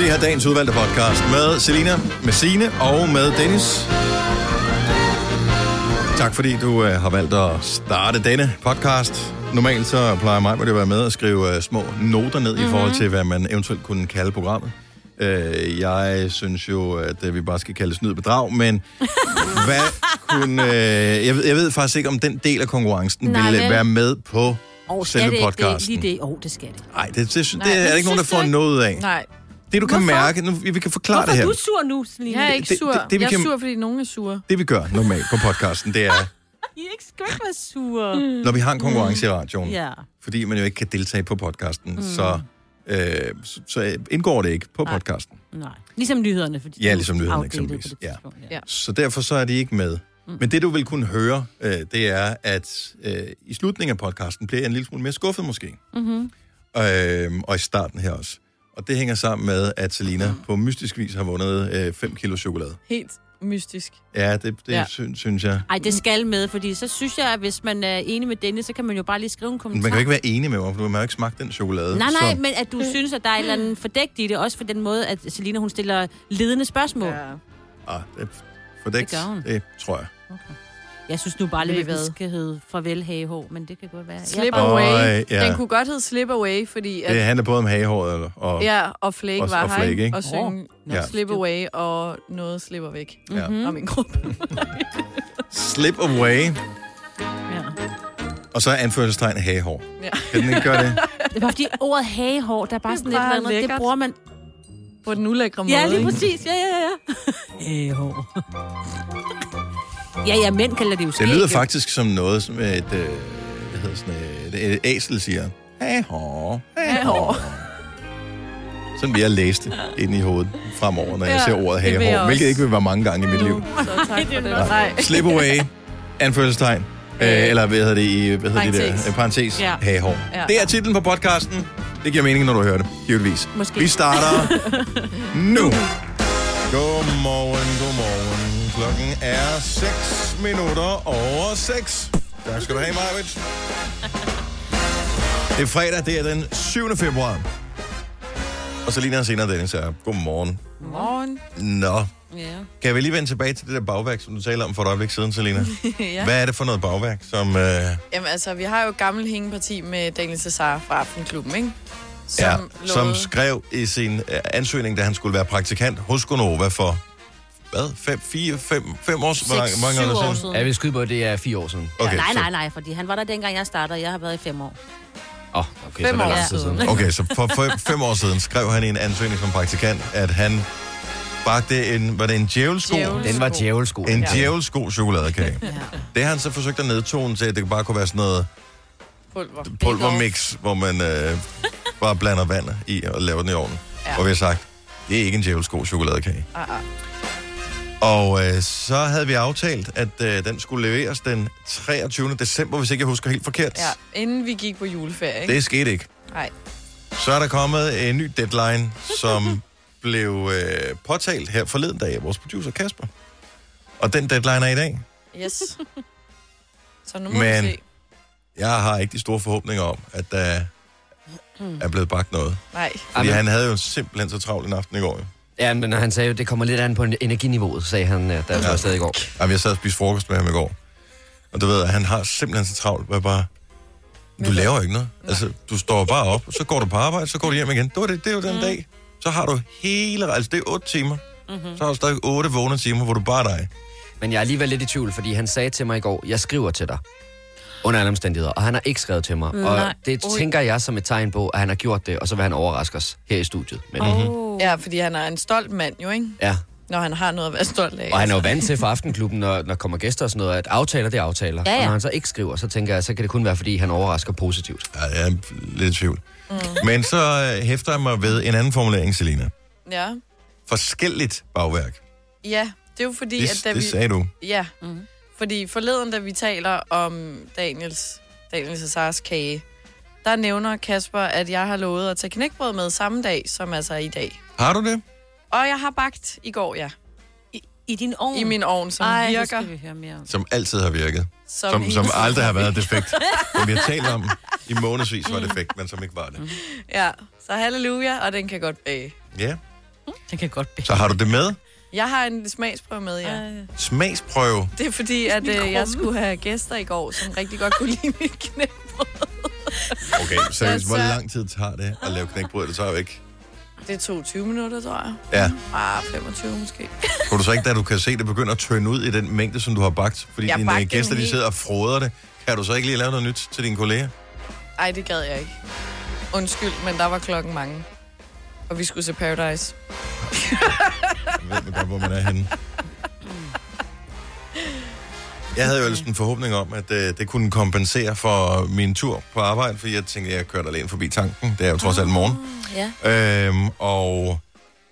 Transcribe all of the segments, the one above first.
Det her er dagens udvalgte podcast med Selina, med Sine og med Dennis. Tak fordi du øh, har valgt at starte denne podcast. Normalt så plejer mig at være med at skrive øh, små noter ned mm-hmm. i forhold til, hvad man eventuelt kunne kalde programmet. Øh, jeg synes jo, at øh, vi bare skal kalde snyd bedrag, men hvad kunne... Øh, jeg, ved, jeg ved faktisk ikke, om den del af konkurrencen Nej, ville vel? være med på Oh, selve det, podcasten. det, lige det. Oh, det skal det. Nej, det, det, det, Nej, det er men ikke nogen, der får noget af. Nej, Det du kan Hvorfor? mærke, nu, vi kan forklare Hvorfor det er her. du sur nu, Selina? jeg er ikke det- sur. det- det vi jeg er kan- sur, fordi nogen er sure. Det vi gør normalt på podcasten, det er, I ikke skal ikke være sure. når vi har en konkurrence i radioen, Ja. fordi man jo ikke kan deltage på podcasten, mm. så, øh, så, så indgår det ikke på Nej. podcasten. Nej. Ligesom nyhederne. Fordi Ja, ligesom nyhederne eksempelvis. det Ja. Ja. Så derfor så er de ikke med. Men det, du vil kunne høre, øh, det er, at øh, i slutningen af podcasten bliver jeg en lille smule mere skuffet måske. Mhm. Øh, og i starten her også. Og det hænger sammen med, at Selina på mystisk vis har vundet 5 kilo chokolade. Helt mystisk. Ja, det, det ja. Synes, synes jeg. Ej, det skal med, fordi så synes jeg, at hvis man er enig med Dennis, så kan man jo bare lige skrive en kommentar. Man kan jo ikke være enig med mig, for du har jo ikke smagt den chokolade. Nej, nej, så, men at du synes, at der er et eller andet fordækt i det, også for den måde, at Selina, hun stiller ledende spørgsmål. Ja. ah, det er fordækt, Det gør hun. det tror jeg. Jeg synes nu bare hvad? at den skal hedde Farvel Hagehå, men det kan godt være. Slip bare- away. Øj, ja. Den kunne godt hedde Slip away, fordi at, Det handler både om hagehåret og... og ja, og Flake og- var og her, Flake, ikke? Og synge Ja. ja. Slip away, og noget slipper væk ja. Mhm. af min gruppe. Slip away, Ja. og så anførselstegn hagehår. Ja. Kan den ikke gøre det? Det er bare fordi ordet hagehår, der er bare Det er sådan bare et eller andet. Det bruger man... På den ulækre måde. Ja, lige præcis. Ja, ja, ja. Hagehår. Ja, ja, mænd kalder det jo Det skæg, lyder jo. faktisk som noget, som et, øh, hvad hedder sådan et, et æsel siger. Hagehår, hagehår. Sådan vil jeg læse det ind i hovedet fremover, når jeg Ja, ser ordet det jeg hagehår. Hvilket ikke vil være mange gange i mit liv. Så tak for det. Nej. Slip away, anførselstegn. Øh, eller hvad hedder det i hvad hedder det der? Parentes. Øh, parentes, Ja. hagehår. Ja. Det er titlen på podcasten. Det giver mening, når du hører det, givetvis. Måske. Vi starter nu. Godmorgen, godmorgen. Klokken er 6 minutter over 6. Tak skal du have, Marvitt. Det er fredag, det er den 7. februar. Og så lige senere, Dennis, er godmorgen. Morgen. Nå, Ja. kan vi lige vende tilbage til det der bagværk, som du talte om for et øjeblik siden, Selina? ja. Hvad er det for noget bagværk, som... Øh, Jamen altså, vi har jo et gammelt hængeparti med Daniel Cesar fra Aftenklubben, ikke? ja, lovede- som skrev i sin øh, ansøgning, da han skulle være praktikant hos Gonova for, hvad, fem, fire, fem, fem år, hvor Seks, mange syv år år siden? siden. Jeg vil skyde på, at det er fire år siden. Okay, ja, nej, nej, nej, fordi han var der dengang, jeg startede. Jeg har været i fem år. Åh, oh, okay, Fem så er det år lang tid siden. siden. Okay, så for fem, fem år siden skrev han i en ansøgning som praktikant, at han bagte en, var det en djævelsko? Djævel- Den var djævelsko. En Ja. djævelsko chokoladekage. Ja. Det har han så forsøgt at nedtone til, at det bare kunne være sådan noget Pulver. pulvermix, hvor man øh, bare blander vand i og laver den i ovnen. Ja. Ja. Og vi har sagt, det er ikke en djævelsko chokoladekage. Ah, ah. Og øh, så havde vi aftalt, at øh, den skulle leveres den 23. december, hvis ikke jeg husker helt forkert. Ja, inden vi gik på juleferie, ikke? Det skete ikke. Nej. Så er der kommet en ny deadline, som blev øh, påtalt her forleden dag af vores producer Kasper. Og den deadline er i dag. Yes. Så nu må Men- vi se. Jeg har ikke de store forhåbninger om, at der er blevet bagt noget. Nej. Fordi Amen. han havde jo simpelthen så travlt en aften i går. Jo. Ja, men han sagde jo, det kommer lidt an på energiniveauet, sagde han, øh, jeg var afsted i går. Jamen, jeg sad og spiste frokost med ham i går. Og du ved, at han har simpelthen så travlt, hvor jeg bare... Du laver ikke noget. Altså, du står bare op, og så går du på arbejde, så går du hjem igen. Det, var det, det er jo den dag. Så har du hele... Altså, det er otte timer. Mm-hmm. Så har du stadig otte vågne timer, hvor du bare er dig. Men jeg er alligevel lidt i tvivl, fordi han sagde til mig i går, jeg skriver til dig. Under alle omstændigheder. Og han har ikke skrevet til mig. Nej. Og det Ui. tænker jeg som et tegn på, at han har gjort det, og så vil han overraske os her i studiet. Men, mm-hmm. Oh. Ja, fordi han er en stolt mand jo, ikke? Ja, Når han har noget at være stolt af. og han er jo vant til for Aftenklubben, når, når kommer gæster og sådan noget, at aftaler, det er aftaler. Ja, ja. Og når han så ikke skriver, så tænker jeg, så kan det kun være, fordi han overrasker positivt. Ja, jeg er lidt i tvivl. Mm. Men så øh, hæfter jeg mig ved en anden formulering, Selina. Ja. Forskelligt bagværk. Ja, det er jo fordi, Det, at da det vi... sagde du. Ja, Mhm. Fordi forleden, da vi taler om Daniels, Daniel Cesars kage, der nævner Kasper, at jeg har lovet at tage knækbrød med samme dag, som altså er i dag. Har du det? Og jeg har bagt i går, ja. I, I din ovn? I min ovn, som Ej, virker. skal vi høre mere om. Som altid har virket. Som, Som, som aldrig har været defekt. Som vi har talt om i månedsvis var defekt, men som ikke var det. Ja, så halleluja, og den kan godt bage. Ja. Det kan godt blive. Så har du det med? Jeg har en smagsprøve med, ja. Øh, Smagsprøve. Det er fordi, at øh, jeg skulle have gæster i går, som rigtig godt kunne lide mit knæbrød. Okay, seriøst, hvor så- lang tid tager det at lave knækbrød? Det tager jo ikke. Det tog 20 minutter, tror jeg. Ja. Ah, 25 måske. Tror du så ikke, da du kan se det begynder at tønde ud i den mængde, som du har bagt? Fordi Jeg dine gæster, de sidder og froder det. Kan du så ikke lige lave noget nyt til dine kolleger? Ej, det gad jeg ikke. Undskyld, men der var klokken mange. Og vi skulle se Paradise. Jeg ved man godt, hvor man er henne. Jeg havde jo ellers en forhåbning om, at øh, det kunne kompensere for min tur på arbejde, fordi jeg tænkte, at jeg kørte alene forbi tanken. Det er jo trods alt morgen. ja. Øhm, og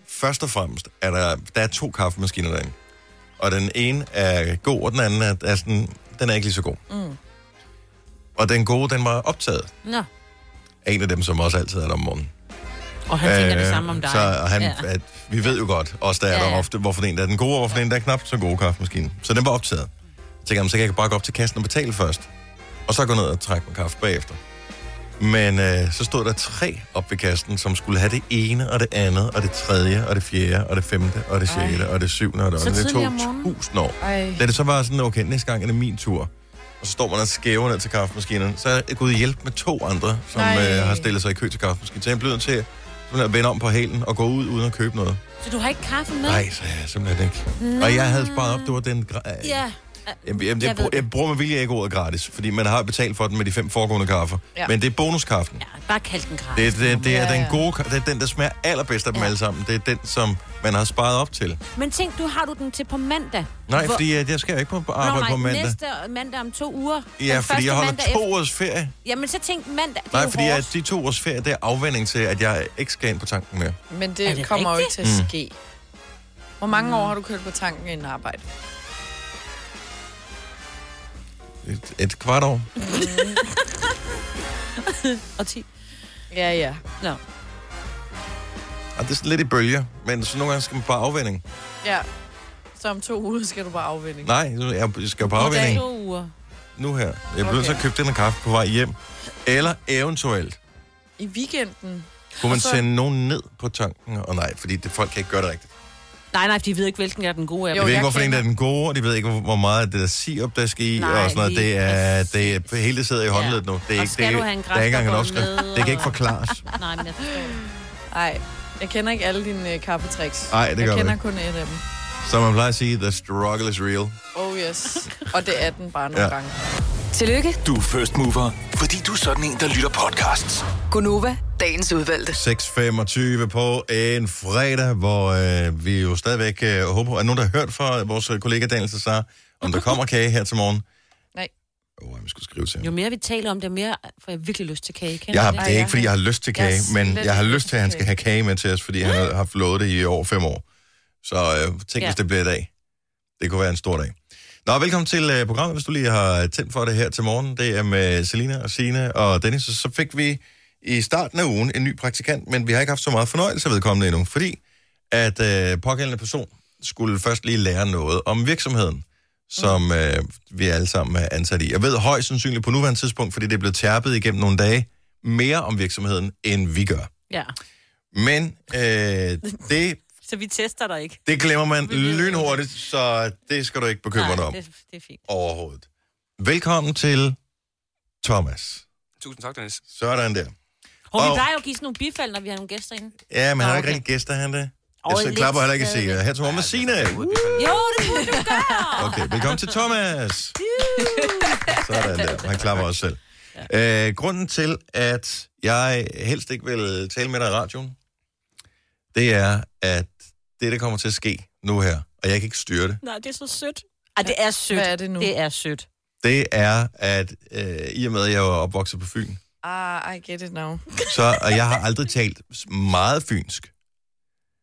først og fremmest er der, der er to kaffemaskiner derinde. Og den ene er god, og den anden er, er sådan, den er ikke lige så god. Mm. Og den gode, den var optaget Nå. af en af dem, som også altid er der om morgenen. Og han tænker det Øh, samme om dig. Så han, Ja. ja. at, vi ved jo godt, også der er Ja, der ja. ofte, hvorfor den der er den gode, og hvorfor den der er knap så gode kaffemaskine. Så den var optaget. Jeg, "Jamen, så kan jeg bare gå op til kassen og betale først. Og så gå ned og trække mig kaffe bagefter. Men øh, så stod der tre op ved kassen, som skulle have det ene, og det andet, og det tredje, og det fjerde, og det femte, og det sjette, Ej. og det syvende, og det ottende. Det tog tusind år. Ej. Da det så var sådan, okay, næste gang er det min tur. Og så står man og skæver ned til kaffemaskinen. Så er jeg gået hjælp med to andre, som Nej. øh, har stillet sig i kø til kaffemaskinen. Så jeg blev nødt til simpelthen at vende om på hælen og gå ud uden at købe noget. Så du har ikke kaffe med? Nej, så jeg simpelthen ikke. Nå. Og jeg havde sparet op, det var den... Gra- Ja. Jamen, jamen, Jeg jeg, ved jeg, jeg bruger med vilje ikke ordet gratis, fordi man har betalt for den med de fem foregående kaffer. Ja. Men det er bonuskaffen. Ja, bare kald den gratis. Det, det, det er Ja, den gode, ka- det er den, der smager allerbedst af dem Ja. alle sammen. Det er den, som man har sparet op til. Men tænk, du har du den til på mandag. Nej, Hvor- fordi at jeg skal ikke på Nå, arbejde nej, på mandag. næste mandag om to uger. Ja, fordi jeg holder to efter- ugers ferie. Jamen, så tænk mandag. Det er Nej, fordi at de to ugers ferie, det er afvænding til, at jeg ikke skal ind på tanken mere. Men det, Er det kommer jo ikke til at Mm. ske. Hvor mange år har du kørt på tanken inden arbejde? Et, et kvart år. Og 10. Ja, ja. Nå. Og det er sådan lidt i bølger, men så nogle gange skal man på afvænding. Ja. Så om to uger skal du bare afvinde. Nej, jeg skal jo på I afvænding to uger. nu her. Jeg bliver nødt til at Okay. købe den kaffe på vej hjem. Eller eventuelt I weekenden. kunne man så- sende nogen ned på tanken. Og nej, fordi det, folk kan ikke gøre det rigtigt. Nej, nej, de ved ikke, hvilken er den gode Jo, ved ikke, jeg hvorfor en der er den gode, og de ved ikke, hvor meget det der sirup, der skal i, Nej, og sådan noget. Det er, det er, hele sidder i håndledet nu. Det er Og ikke, skal det, du have en der er ikke engang en opskrift. Det kan ikke forklares. Nej, men jeg forstår det. Nej, jeg kender ikke alle dine øh, kaffetricks. Nej, det gør Jeg kender ikke. kun et af dem. Som man plejer at sige, the struggle is real. Oh yes. Og det er den bare nogle Ja. ja. gange. Tillykke, Du er first mover, fordi du er sådan en, der lytter podcasts. Gunova, dagens udvalgte. 6.25 på en fredag, hvor øh, vi jo stadigvæk øh, håber, at nogen, der har hørt fra vores kollega Daniel Cesar, om der kommer kage her til morgen. Nej. Åh, oh, jeg skulle skrive til Jo ham. mere vi taler om det, mere får jeg virkelig lyst til kage. Kender Jeg har, det er ikke, fordi jeg har lyst til jeg har kage, men slet jeg har lyst til, at han skal have kage med til os, fordi han har lovet det i over fem år. Så øh, tænk, Ja. hvis det bliver i dag. Det kunne være en stor dag. Nå, velkommen til øh, programmet, hvis du lige har tændt for det her til morgen. Det er med Selina og Sine og Dennis. Så, så fik vi i starten af ugen en ny praktikant, men vi har ikke haft så meget fornøjelse af vedkommende endnu, fordi at øh, pågældende person skulle først lige lære noget om virksomheden, som øh, vi alle sammen er ansat i. Jeg ved højst sandsynligt på nuværende tidspunkt, fordi det er blevet tærpet igennem nogle dage, mere om virksomheden, end vi gør. Ja. Men øh, det, Så vi tester dig ikke. det glemmer man lynhurtigt, så det skal du ikke bekymre dig om det, det er fint. overhovedet. Velkommen til Thomas. Tusind tak, Dennis. Sådan der. Og vi plejer jo at give sådan nogle bifald, når vi har nogle gæster inde. Ja, men han har Nå, ikke okay. rigtig gæster, han det. Jeg så klapper heller ikke at stadigvæk. sige. Her til morgen med Signe. Jo, det burde du gøre. Okay, velkommen til Thomas. Sådan der. Han klapper også selv. Øh, grunden til, at jeg helst ikke vil tale med dig i radioen, det er, at det, der kommer til at ske nu her, og jeg kan ikke styre det, Nej, det er så sødt. Ej, det er sødt. Hvad er det nu? Det er sødt. det er, at øh, i og med, at jeg var opvokset på Fyn, Ah, I get it now. så, og jeg har aldrig talt meget fynsk,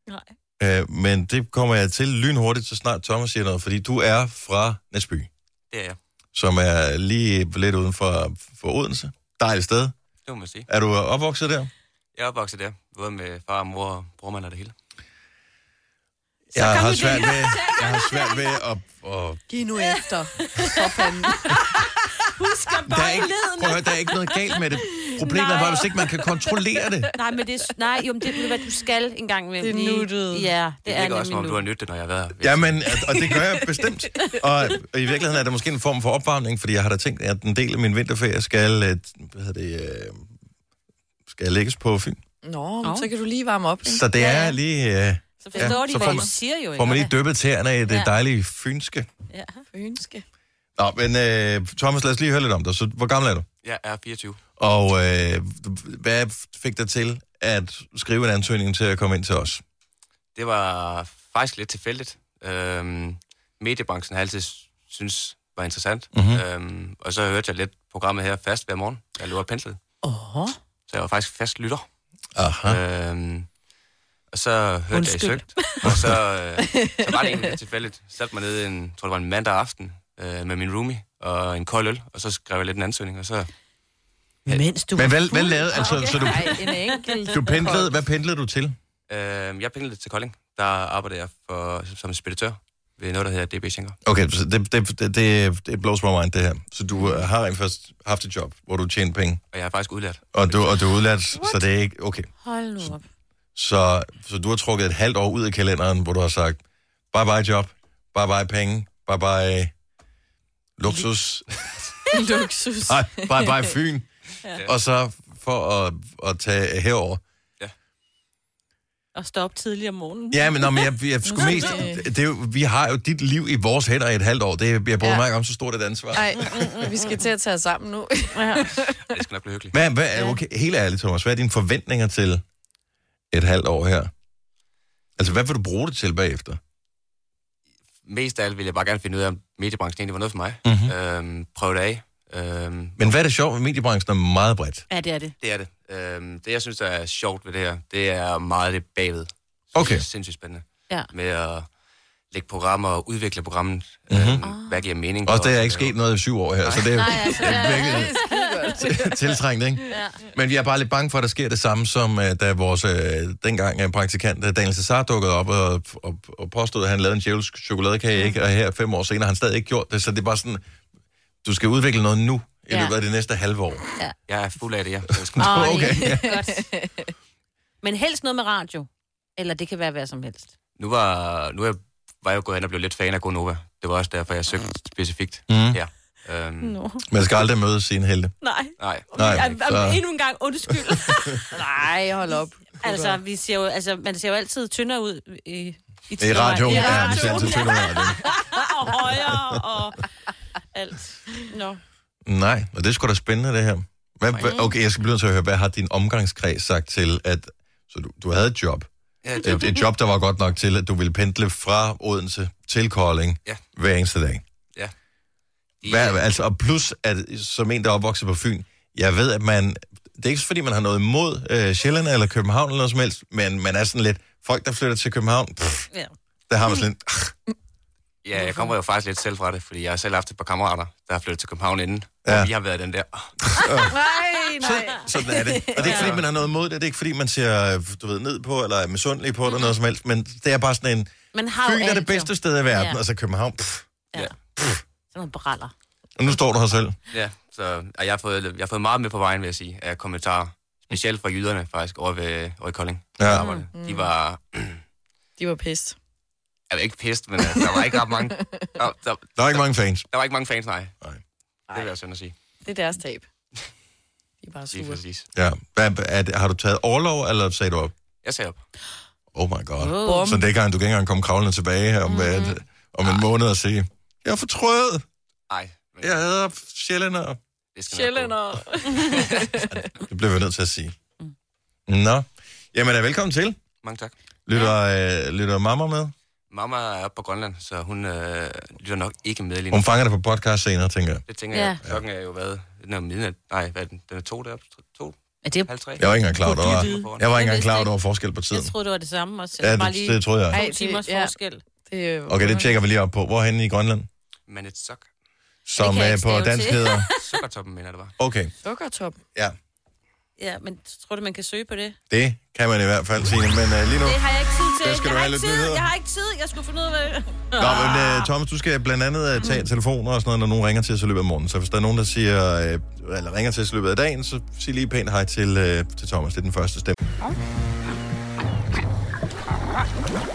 Nej. øh, men det kommer jeg til lynhurtigt, så snart Thomas siger noget, fordi du er fra Næsby, Det er jeg. som er lige lidt uden for, for Odense. Dejligt sted. Det må man sige. Er du opvokset der? Jeg er opvokset der, både med far og mor og brormand og det hele. Jeg har, svært det. ved, jeg har svært ved at... at Giv nu efter. For fanden. Husk at der, er ikke, prøv at høre, der er ikke noget galt med det. Problemet er bare, hvis ikke man kan kontrollere det. Nej, men det er, nej, jo, men det er, hvad du skal en gang med. Det er nuttet. Ja, det, Det er virker også, som om nemlig du har nyttet når jeg har været her. Jamen, og det gør jeg bestemt. Og, og i virkeligheden er det måske en form for opvarmning, fordi jeg har da tænkt, at en del af min vinterferie skal, øh, hvad hedder det, øh, skal lægges på Fyn. Nå, Nå. så kan du lige varme op. ikke? Så det er lige... Øh, Så forstår Ja, de, så hvad man- siger jo. får man lige ikke? dyppet tæerne i det Ja. dejlige fynske. Ja. Fynske. Nå, men øh, Thomas, lad os lige høre lidt om dig. Så, hvor gammel er du? Jeg er 24. Og øh, hvad fik dig til at skrive en ansøgning til at komme ind til os? Det var faktisk lidt tilfældigt. Øhm, mediebranchen har altid synes var interessant. Mhm. Mm-hmm. Øhm, og så hørte jeg lidt programmet her fast hver morgen, da jeg og penslet. Åh, Så jeg var faktisk fast lytter. Aha. Øhm, og så hørte Undskyld. jeg i søgt, og så, øh, så var det egentlig tilfældigt. Satte mig ned en, tror det var en mandag aften, øh, med min roomie og en kold øl, og så skrev jeg lidt en ansøgning, og så mens du Men hvad, hvad lavede, altså, så du, en enkelt. du pendlede, hvad pendlede du til? øh, jeg pendlede til Kolding. Der arbejder jeg for, som speditør ved noget, der hedder DB Schenker. Okay, så det, det, det, det, det blows my mind, det her. Så du øh, har rent først haft et job, hvor du tjener penge, Og jeg er faktisk udlært. og du, og du er udlært, så det er ikke... Okay, Hold nu op. så, så du har trukket et halvt år ud af kalenderen, hvor du har sagt, bye bye job, bye bye penge, bye bye luksus, Luksus. nej, bye bye Fyn, og så for at, at tage herover. Og stå op tidligere om morgenen. Ja, men, nå, men jeg, jeg skulle mest... Det er jo, vi har jo dit liv i vores hænder i et halvt år. Det, jeg bryder Ja. mig ikke om så stort et ansvar. Nej, vi skal til at tage os sammen nu. Ja. Det skal nok blive hyggeligt. Hvad, hvad, okay, helt ærligt, Thomas, hvad er dine forventninger til et halvt år her? Altså, hvad vil du bruge det til bagefter? Mest af alt vil jeg bare gerne finde ud af, om mediebranchen egentlig var noget for mig. Mhm. Mm-hmm. Øhm, prøve det af. Øhm, Men hvad er det sjovt med mediebranchen er meget bredt? ja, det er det. det er det. Øhm, det, jeg synes, der er sjovt ved det her, det er meget det bagved. Okay. Det er sindssygt spændende. Ja. Med at lægge programmer og udvikle programmet. Mhm. Mm-hmm. Øhm, hvad giver mening? For der er ikke sket noget i syv år her, så det er, Nej, altså, det er virkelig tiltrængt, ikke? Ja. Men vi er bare lidt bange for, at der sker det samme, som uh, da vores uh, dengang uh, praktikant uh, Daniel Cesar dukkede op og, og, og påstod, at han lavede en djævelsk chokoladekage, ikke? og her fem år senere har han stadig ikke gjort det, så det er bare sådan, du skal udvikle noget nu, i Ja. løbet af det næste halve år. Jeg er fuld af det, ja. Så jeg skal- Åh, Okay. okay. Godt. Men helst noget med radio. Eller det kan være hvad som helst. Nu var, nu er, var jeg jo gået hen og blevet lidt fan af Gonova. Det var også derfor, jeg søgte specifikt Mm. her. Øhm, No. Man skal aldrig møde sine helte. Nej. Nej, Nej, Ej, så- Endnu en gang, undskyld. Nej, hold op. altså, vi ser jo, altså, man ser jo altid tyndere ud i, i, I radio, I ja, vi ser altid tyndere ud og højere og alt. Nå. Nej, og det er sgu da spændende, det her. Hvad, hvad, okay, jeg skal blive nødt til at høre, hvad har din omgangskreds sagt til, at så du, du havde et job? ja, det, Et, et job, der var godt nok til, at du ville pendle fra Odense til Kolding Ja. hver eneste dag. Hvad, altså, og plus, at som en, der er opvokset på Fyn, jeg ved, at man... Det er ikke fordi, man har noget imod øh, Sjælland eller København eller noget som helst, men man er sådan lidt... Folk, der flytter til København, pff, Ja. der har man sådan lidt... Ja, jeg kommer jo faktisk lidt selv fra det, fordi jeg har selv haft et par kammerater, der har flyttet til København inden, Ja. og vi har været den der. Nej, nej. Sådan er det. Og det er ikke fordi, man har noget imod det. Det er ikke fordi, man ser du ved, ned på, eller er misundelig på det, eller noget som helst. Men det er bare sådan en... Man har jo Fyn er det bedste jo. sted i verden, Ja. og så København. Pff. Ja. Ja. Nogle braller. Og nu står du her selv. Ja, så og jeg har, fået, jeg har fået meget med på vejen, vil jeg sige, af kommentarer. Specielt fra jyderne, faktisk, over, ved, over i Kolding. Ja. Mm. De var, De var pissed. jeg var ikke pist, men uh, der var ikke ret mange. Der, der, Der er ikke mange fans. der var ikke mange fans, nej. Nej. Det vil jeg synd at sige. Det er deres tab. De er bare Lige sure. præcis. Ja. Hvad, er det, har du taget overlov, eller sagde du op? Jeg ser op. Oh my god. Oh. Så det kan du kan ikke engang komme kravlende tilbage her om, mm-hmm. et, om en måned og sige, jeg er fortrød. Nej, men Jeg hader sjællænder. det. Sjællænder. Det bliver vi nødt til at sige. Nå. Jamen, velkommen til. Mange tak. Lytter, øh, lytter mamma med? Mamma er oppe på Grønland, så hun øh, lytter nok ikke med lige nu. Hun fanger det på podcast senere, tænker jeg. Det tænker Ja. jeg. Klokken er jo hvad? Den er midnat. Nej, hvad er den? Den er to deroppe. To? Er det, Halv tre? Jeg var ikke engang klar, over, jeg var ikke engang klar, over, forskel på tiden. jeg troede, det var det samme også. Ja, bare det, lige det tror jeg. Ej, det- timers ja. forskel. Det Okay, det tjekker vi lige op på. Hvor henne i Grønland? Men et sok. Som er ikke på dansk hedder. Sukkertoppen, mener jeg, det var. Okay, Sukkertop. ja. Ja, men tror du, man kan søge på det? Det kan man i hvert fald sige. Men uh, lige nu, Det har jeg ikke tid til. Der skal jeg, du har have ikke lidt tid. nyheder. jeg har ikke tid. Jeg skulle finde ud af... Nå, men uh, Thomas, du skal blandt andet uh, tage telefoner og sådan noget, når nogen ringer til os i løbet af morgenen. Så hvis der er nogen, der siger, uh, eller ringer til os i løbet af dagen, så sig lige pænt hej til, uh, til Thomas. Det er den første stemme. Oyster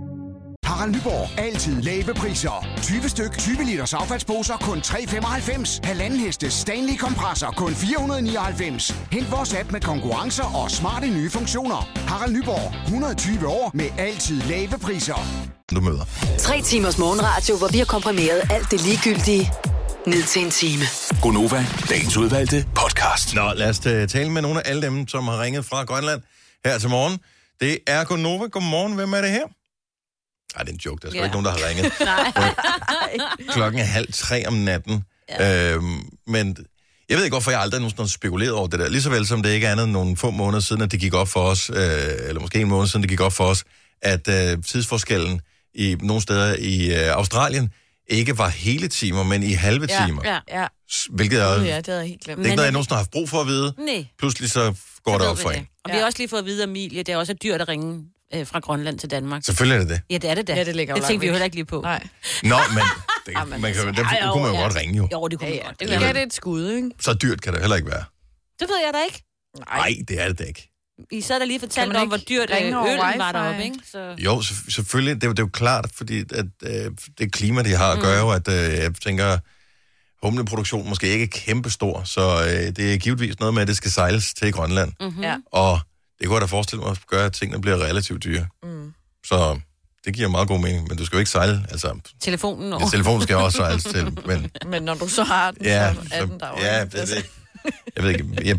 Harald Nyborg. Altid lave priser. 20 styk, 20 liters affaldsposer kun 3,95. Halvanden heste Stanley kompresser kun 499. Hent vores app med konkurrencer og smarte nye funktioner. Harald Nyborg. 120 år med altid lave priser. Du møder. Tre timers morgenradio, hvor vi har komprimeret alt det ligegyldige ned til en time. Gonova, dagens udvalgte podcast. Nå, lad os øh, tale med nogle af alle dem, som har ringet fra Grønland her til morgen. Det er Gunova. Godmorgen. Hvem er det her? Ej, det er en joke. Der er sgu Ja. ikke nogen, der har ringet. Nej. Klokken er halv tre om natten. Ja. Øhm, men jeg ved ikke, hvorfor jeg aldrig nogensinde har spekuleret over det der. Lige så vel som det ikke er andet end nogle få måneder siden, at det gik op for os, øh, eller måske en måned siden, det gik op for os, at øh, tidsforskellen i nogle steder i øh, Australien ikke var hele timer, men i halve Ja, timer. ja, ja. Hvilket er, det ja, er det havde jeg helt glemt. ikke Men noget, jeg er nogensinde har haft brug for at vide. Nej. Pludselig så går det ved op for det. en. Og vi har også lige fået at vide Emilie, det er også dyrt at ringe øh, fra Grønland til Danmark. Selvfølgelig er det det. Ja, det er det da. Ja, det ligger jo det tænkte vi jo heller ikke lige på. Nej. Nå, men det, Jamen, man kan, altså, der, ej, kunne man jo ja. godt ringe jo. Jo, det kunne Ja, ja. godt. Det Det, kan det et skud, ikke? Så dyrt kan det heller ikke være. det ved jeg da ikke. Nej, det er det da ikke. I sad der lige Kan fortalt man om, hvor dyrt øh, øllen var deroppe, ikke? Så... Jo, selv- selvfølgelig. Det er, jo- det er jo klart, fordi at, øh, det klima, de har, mm. gør jo, at øh, jeg tænker, humleproduktionen måske ikke er kæmpestor, så øh, det er givetvis noget med, at det skal sejles til Grønland. Mm-hmm. Ja. Og det kunne jeg da forestille mig at gøre, at tingene bliver relativt dyre. Mm. Så det giver meget god mening, men du skal jo ikke sejle. Altså, Telefonen din telefon skal også sejles til, men Men når du så har den, ja, så er den der ja, det, det, jeg ved ikke, jeg,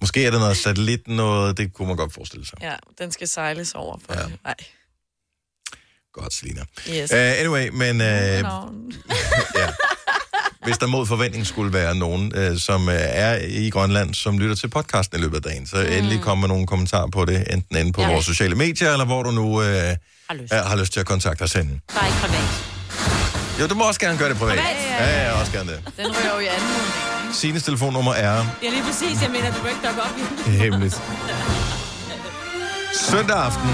måske er det noget satellit, noget, det kunne man godt forestille sig. Ja, den skal sejles over for Ja. ja. Nej. Godt, Selina. Yes. Uh, anyway, men uh, ja. Hvis der mod forventning skulle være nogen, uh, som uh, er i Grønland, som lytter til podcasten i løbet af dagen, så mm. endelig kom med nogle kommentarer på det, enten inde på ja. Ja. vores sociale medier, eller hvor du nu uh, Har lyst. er, har lyst til at kontakte os hen. Bare ikke privat. Jo, du må også gerne gøre det privat. Privat? Ja, ja, ja, også gerne det. Den rører jo i anden Sines telefonnummer er Ja, lige præcis. Jeg mener, du må ikke dukke op i den. hemmeligt. Søndag aften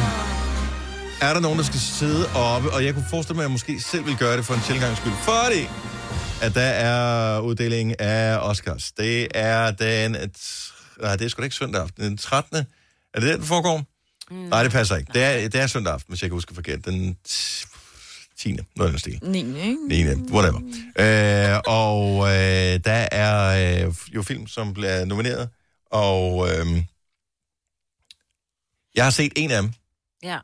er der nogen, der skal sidde oppe, og jeg kunne forestille mig, at jeg måske selv vil gøre det for en tilgangs skyld, fordi at der er uddeling af Oscars. Det er den... Et, nej, det er sgu da ikke søndag aften. Den 13. Er det den, der foregår? Mm. Nej, det passer ikke. Det er, det er søndag aften, hvis jeg kan huske forkert. Den 10. Noget den stil. 9, ikke? 9. Whatever. Øh, og øh, der er øh, jo film, som bliver nomineret, og øh, jeg har set en af dem. Ja.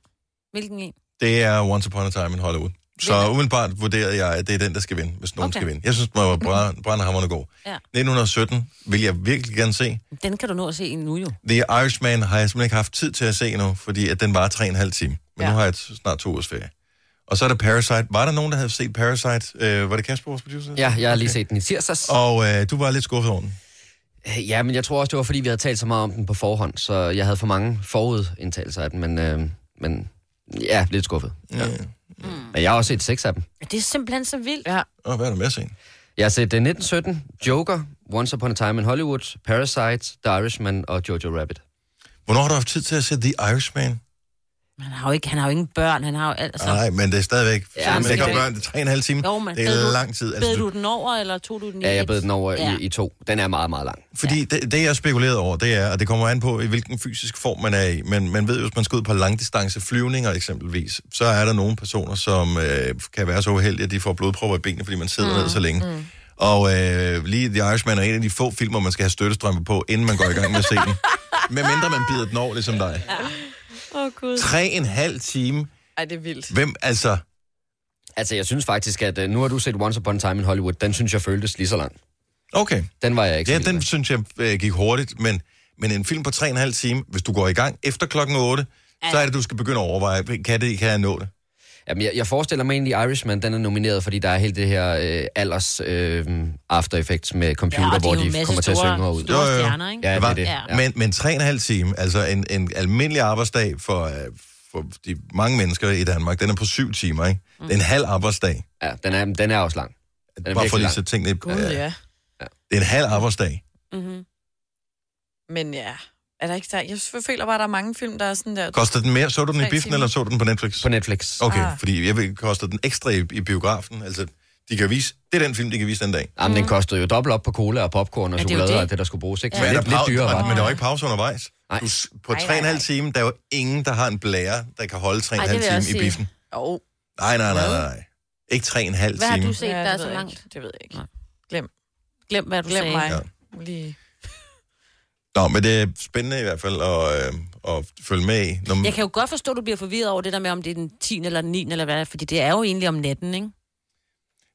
Hvilken en? Det er Once Upon a Time in Hollywood. Så umiddelbart vurderede jeg, at det er den, der skal vinde, hvis nogen okay. Okay. skal vinde. Jeg synes, den var bra- brandhammerende god. Ja. 1917 vil jeg virkelig gerne se. Den kan du nå at se nu jo. The Irishman har jeg simpelthen ikke haft tid til at se endnu, fordi at den var tre og en halv time. Men ja. Ja. nu har jeg snart to ugers ferie. Og så er der Parasite. Var der nogen, der havde set Parasite? Øh, var det Kasper, vores producer? Ja, jeg har lige set den i tirsdags. Og øh, du var lidt skuffet over den. Ja, men jeg tror også, det var, fordi vi havde talt så meget om den på forhånd, så jeg havde for mange forudindtagelser af den, men, øh, men ja, lidt skuffet. Ja. Mm. Men jeg har også set seks af dem. Det er simpelthen så vildt. Ja. Og hvad er der med at se? Jeg har set uh, 1917, Joker, Once Upon a Time in Hollywood, Parasite, The Irishman og Jojo Rabbit. Hvornår har du haft tid til at se The Irishman? Han har jo ikke, han har jo ingen børn, han har jo alt. Altså, Nej, men det er stadigvæk... Ja, Ja, men det det- børn, det er tre og en halv time. Jo, men det er du- lang tid. Bed du- du den over, eller tog du den i Ja, jeg bed den over Ja. i, i to. Den er meget, meget lang. Fordi det, det, jeg spekuleret over, det er, og det kommer an på, i hvilken fysisk form man er i, men man ved jo, hvis man skal ud på langdistance flyvninger eksempelvis, så er der nogle personer, som øh, kan være så uheldige, at de får blodpropper i benene, fordi man sidder mm. ned så længe. Mm. Og øh, lige The Irishman er en af de få filmer, man skal have støttestrømpe på, inden man går i gang med at se den. Med mindre man bider den over, ligesom dig. Åh, oh, Gud. Tre en halv time. Ej, det er vildt. Hvem, altså... Altså, jeg synes faktisk, at uh, nu har du set Once Upon a Time in Hollywood. Den synes jeg føltes lige så lang. Okay. Den var jeg ikke Ja, den med. synes jeg øh, gik hurtigt, men, men en film på tre og en halv time, hvis du går i gang efter klokken 8, så er det, du skal begynde at overveje, kan, det, kan jeg nå det? Jamen, jeg, jeg forestiller mig egentlig, Irishman, den er nomineret, fordi der er helt det her øh, alders øh, after effects med computer, Ja, hvor de kommer til at synge ud. store Jo, jo, stjerner, ikke? Ja, det var, er det. Ja. Men, men tre og en halv time, altså en, en almindelig arbejdsdag for, øh, for de mange mennesker i Danmark, den er på syv timer, ikke? Mm. Det er en halv arbejdsdag. Ja, den er, den er også lang. Den er Bare for lige så tingene... Gud, øh, ja. Det er en halv arbejdsdag. Mm-hmm. Men ja, er der ikke der? Jeg føler bare, at der er mange film, der er sådan der... Koster den mere? Så du den i biffen, timer. eller så du den på Netflix? På Netflix. Okay, Ah. fordi jeg vil koster den ekstra i, i biografen. Altså, de kan vise... Det er den film, de kan vise den dag. Jamen, den kostede jo dobbelt op på cola og popcorn og Ja, chokolade og det. alt det, der skulle bruges. Ikke? Men, er der lidt, lidt dyrere var men der er jo ikke pause undervejs. Du, på tre og en halv time, der er jo ingen, der har en blære, der kan holde tre og en halv time i biffen. Jo, Nej, nej, nej, nej, nej. Ikke tre og en halv Hvad har du set, Ja, der det er ved så langt? Det ved jeg ikke. Glem. Glem, hvad du Glem sagde. mig. Ja. Lige. Nå, men det er spændende i hvert fald at, øh, at følge med i. Når, Jeg kan jo godt forstå, at du bliver forvirret over det der med, om det er den 10. eller den 9. eller hvad, fordi det er jo egentlig om natten, ikke?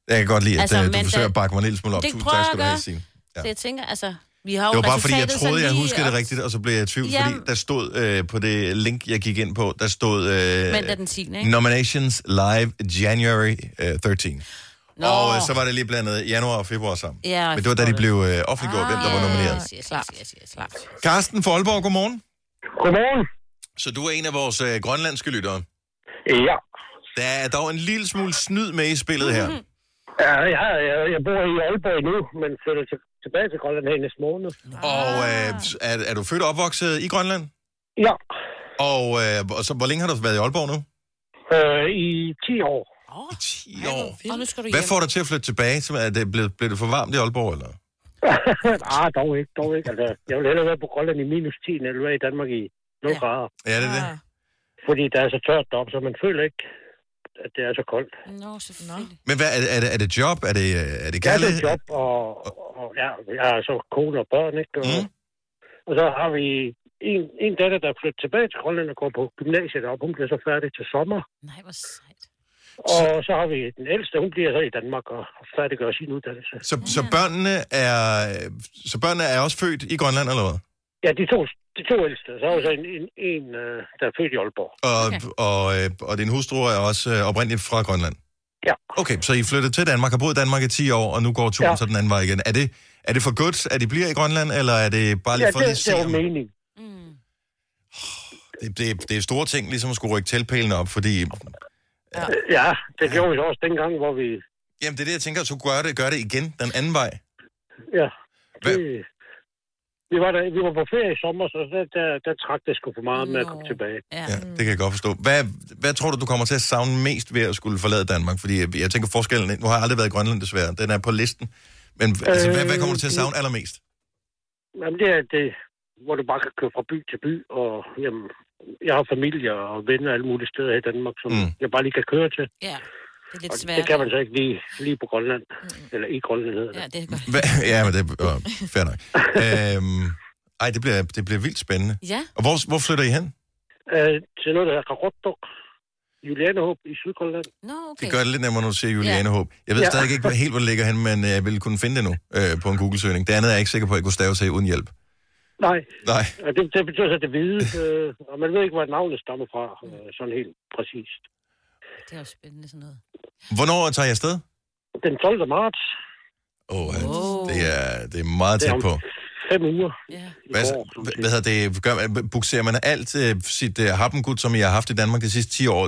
jeg kan godt lide, at Altså, altså, du forsøger at bakke mig en lille smule op. Det Tusind tak skal du have. Signe. Ja. Så jeg tænker, altså, vi har jo Det var bare fordi, jeg troede, jeg huskede lige det rigtigt, og så blev jeg i tvivl, Jamen. fordi der stod øh, på det link, jeg gik ind på, der stod øh, Mandag den 10., ikke? Nominations Live January øh, 13. Nå. Og øh, så var det lige blandet januar og februar sammen. Ja, Men det var da de blev øh, offentliggjort, hvem der var nomineret. Yes, yes, yes, yes, yes, klart. Carsten fra Aalborg, godmorgen. Godmorgen. Så du er en af vores øh, grønlandske lyttere. Ja. Der er dog en lille smule snyd med i spillet her. Ja, jeg, jeg, jeg bor i Aalborg nu, men flytter til, tilbage til Grønland her i næste måned. Og øh, er, er du født og opvokset i Grønland? Ja, Og, øh, og så, hvor længe har du været i Aalborg nu? øh, i 10 år. I 10 år. Og nu skal du Hvad hjem. får dig til at flytte tilbage? Så Er det blevet, blev det for varmt i Aalborg, eller? ah, dog ikke, dog ikke. Altså, jeg vil hellere være på Grønland i minus 10, end jeg vil være i Danmark i 0 Ja. grader. Ja, det er det. Ah. Fordi der er så tørt deroppe, så man føler ikke, at det er så koldt. Nå, selvfølgelig. Men hvad, er, det, er, det, er det job? Er det, øh, er det Jeg er kærlighed? et job, og, og ja, jeg har så kone og børn, ikke? Og, Mm. og så har vi en, en datter, der er flyttet tilbage til Grønland og går på gymnasiet deroppe. Hun bliver så færdig til sommer. Nej, hvor sejt. Og så har vi den ældste, hun bliver så i Danmark og færdiggør sin uddannelse. Så, så, børnene er, så børnene er også født i Grønland, eller hvad? Ja, de to, de to ældste. Så er der så en, en, en øh, der er født i Aalborg. Og, okay. og, øh, og din hustru er også øh, oprindeligt fra Grønland? Ja. Okay, så I flyttede til Danmark, har boet i Danmark i 10 år, og nu går turen Ja. så den anden vej igen. Er det, er det for godt, at de bliver i Grønland, eller er det bare lige Ja, for det, lige at se, det er mening. Mm. det, det, det er store ting, ligesom at skulle rykke teltpælene op, fordi... Ja, det gjorde vi så også dengang, hvor vi... Jamen, det er det, jeg tænker, at du gør det, gør det igen den anden vej. Ja, Hvad- det, vi, var der, vi var på ferie i sommer, så der, der, der trak det sgu for meget med at komme tilbage. Ja. Ja, det kan jeg godt forstå. Hvad, hvad tror du, du kommer til at savne mest ved at skulle forlade Danmark? Fordi jeg, jeg tænker forskellen, nu har jeg aldrig været i Grønland desværre, den er på listen. Men øh, altså, hvad, hvad kommer du til at savne allermest? Jamen, det er det, hvor du bare kan køre fra by til by, og jamen, jeg har familie og venner alle mulige steder her i Danmark, som Mm. mm. jeg bare lige kan køre til. ja, det er lidt Og svært. det kan man så ikke lige, lige på Grønland. Eller i Grønland hedder det. Ja, det er godt. Ja, men det er øh, fair nok. øhm, ej, det bliver, det bliver vildt spændende. Ja, Og hvor, hvor flytter I hen? Øh, til noget, der hedder Karotok. Julianehåb i Sydgrønland. nå, okay. Det gør det lidt nemmere, når du siger Juliane Håb. Jeg ved Ja. stadig ikke helt, hvor det ligger hen, men jeg ville kunne finde det nu øh, på en Google-søgning. Det andet er jeg ikke sikker på, at jeg kunne stave til uden hjælp. Nej, Nej. og det, det betyder så det hvide, øh, og man ved ikke, hvor navnet stammer fra, øh, sådan helt præcist. Det er jo spændende sådan noget. Hvornår tager jeg afsted? Den 12. marts, Åh, oh, Wow. det, er, det er meget tæt på. fem uger. Ja. i Hvad, hvad, hedder det? Gør, man- bukserer man alt uh, sit uh, happengud, som I har haft i Danmark de sidste 10 år?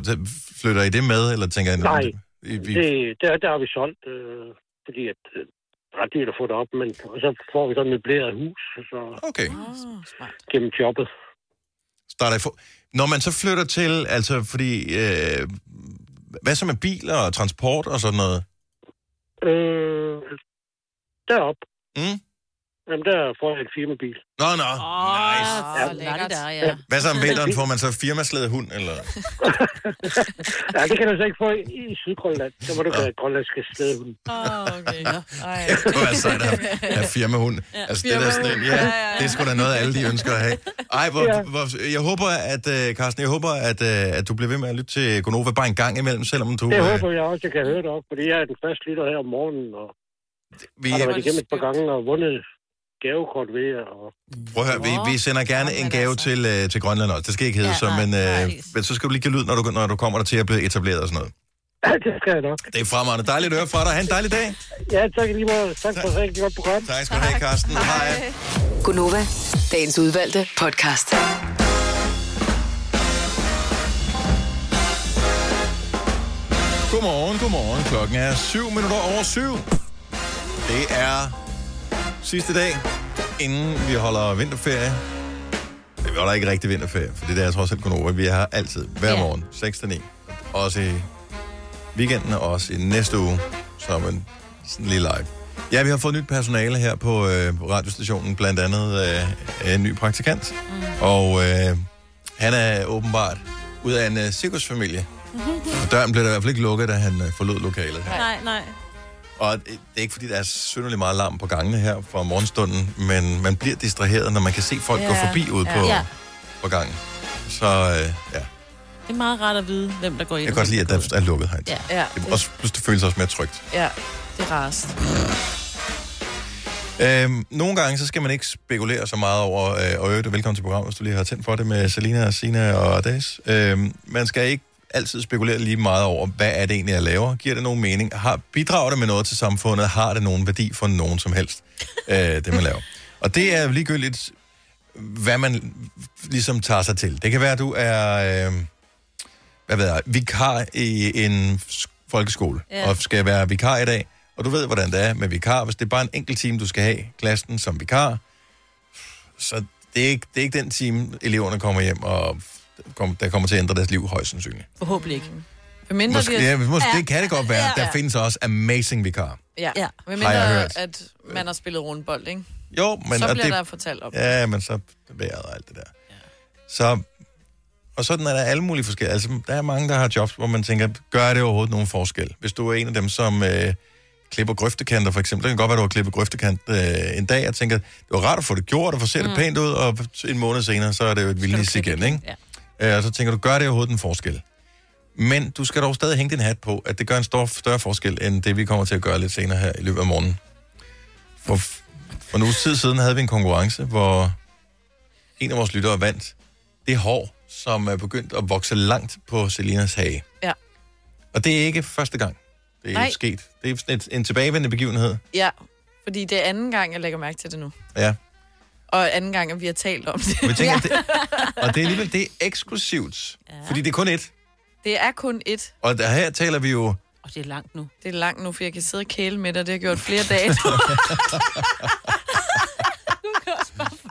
Flytter I det med, eller tænker jeg... Nej, I, vi, Det, der, der har vi solgt, øh, fordi at øh, ret dyrt at få det op, men og så får vi sådan et møbleret hus så Okay, Oh, smart. gennem jobbet. starter for... Når man så flytter til, altså fordi, øh, hvad så med biler og transport og sådan noget? Øh, derop. Mm? Jamen, der får jeg en firmabil. Nå, nå. nice. Ja, lækkert. Der, ja. Hvad så om vinteren? Får man så firmaslæde hund, eller? ja, det kan du så ikke få i, i Sydgrønland. Der må du have grønlandske slædehund. Åh, oh, okay. Ej. Det kunne være sejt at have firmahund. Altså, det er da sådan en, ja, det er sgu da noget, alle de ønsker at have. Ej, hvor, Ja. hvor, jeg håber, at, uh, Carsten, jeg håber, at, uh, at du bliver ved med at lytte til Gonova bare en gang imellem, selvom du... Det øh, håber jeg også, jeg kan høre det op, fordi jeg er den første lytter her om morgenen, og vi, har været igennem et par gange og vundet gavekort ved jer. Og... Prøv at høre, vi, vi sender gerne en gave til, uh, til Grønland også. Det skal ikke hedde Ja, så, men, uh, men så skal du lige give lyd, når du, når du kommer der til at blive etableret og sådan noget. Ja, det skal jeg nok. Det er fremragende. Dejligt at høre fra dig. Ha' en dejlig dag. Ja, tak lige måde. Tak for et rigtig godt program. Tak skal du have, Carsten. Hej. Gunova, dagens udvalgte podcast. Godmorgen, godmorgen. Klokken er 7 minutter over 7. Det er sidste dag, inden vi holder vinterferie. Vi holder ikke rigtig vinterferie, for det er trods alt kun over. Vi er her altid, hver Ja. morgen, 6-9. Også i weekenden, og også i næste uge, som en sådan lige live. Ja, vi har fået nyt personale her på øh, radiostationen, blandt andet øh, en ny praktikant. Mm. Og øh, han er åbenbart ud af en øh, cirkusfamilie. Og døren blev der i hvert fald ikke lukket, da han øh, forlod lokalet. Nej, nej. Og det er ikke, fordi der er synderligt meget larm på gangene her fra morgenstunden, men man bliver distraheret, når man kan se folk Ja. gå forbi ud på, Ja. på gangen. Så øh, ja, Det er meget rart at vide, hvem der går ind. jeg kan godt lide, at der er lukket herinde. Ja. ja. Det, også, plus det føles også mere trygt. Ja, det er rarest. Øhm, nogle gange, så skal man ikke spekulere så meget over, øh, og øvrigt, velkommen til programmet, hvis du lige har tændt for det med Selina, Sina og Days. Øhm, man skal ikke altid spekulere lige meget over, hvad er det egentlig, jeg laver? Giver det nogen mening? Har, bidrager det med noget til samfundet? Har det nogen værdi for nogen som helst, øh, det man laver? Og det er ligegyldigt, hvad man ligesom tager sig til. Det kan være, at du er øh, hvad ved jeg, vikar i en folkeskole, ja. og skal være vikar i dag, og du ved, hvordan det er med vikar. Hvis det er bare en enkelt time, du skal have klassen som vikar, så det er ikke, det er ikke den time, eleverne kommer hjem, og der kommer til at ændre deres liv højst sandsynligt. Forhåbentlig ikke. Mindre Måske, ja, måske, det kan det godt være. Der findes også amazing vikar. Ja, ja. Med Har jeg mindre, hørt. at man har spillet rundbold, ikke? Jo, men... Så bliver det, der fortalt om det. Ja, men så vejret og alt det der. Så, og sådan er der alle mulige forskellige. Altså, der er mange, der har jobs, hvor man tænker, gør det overhovedet nogen forskel? Hvis du er en af dem, som øh, klipper grøftekanter, for eksempel. Det kan godt være, du har klippet grøftekant øh, en dag, og tænker, det var rart at få det gjort, og få set det Mm. pænt ud, og en måned senere, så er det jo et vildnis igen, ikke? Ja. Øh, og så tænker du, gør det overhovedet en forskel? Men du skal dog stadig hænge din hat på, at det gør en stor, større forskel, end det vi kommer til at gøre lidt senere her i løbet af morgenen. For, for uges tid siden havde vi en konkurrence, hvor en af vores lyttere vandt det hår, som er begyndt at vokse langt på Selinas hage. Ja. Og det er ikke første gang, det er Nej. sket. Det er sådan et, en tilbagevendende begivenhed. Ja, fordi det er anden gang, jeg lægger mærke til det nu. Ja. Og anden gang, at vi har talt om det. Men jeg tænker, det, og det er alligevel det er eksklusivt, ja. fordi det er kun et. Det er kun et. Og der, her taler vi jo... Og det er langt nu. Det er langt nu, for jeg kan sidde og kæle med dig. Det har jeg gjort flere dage.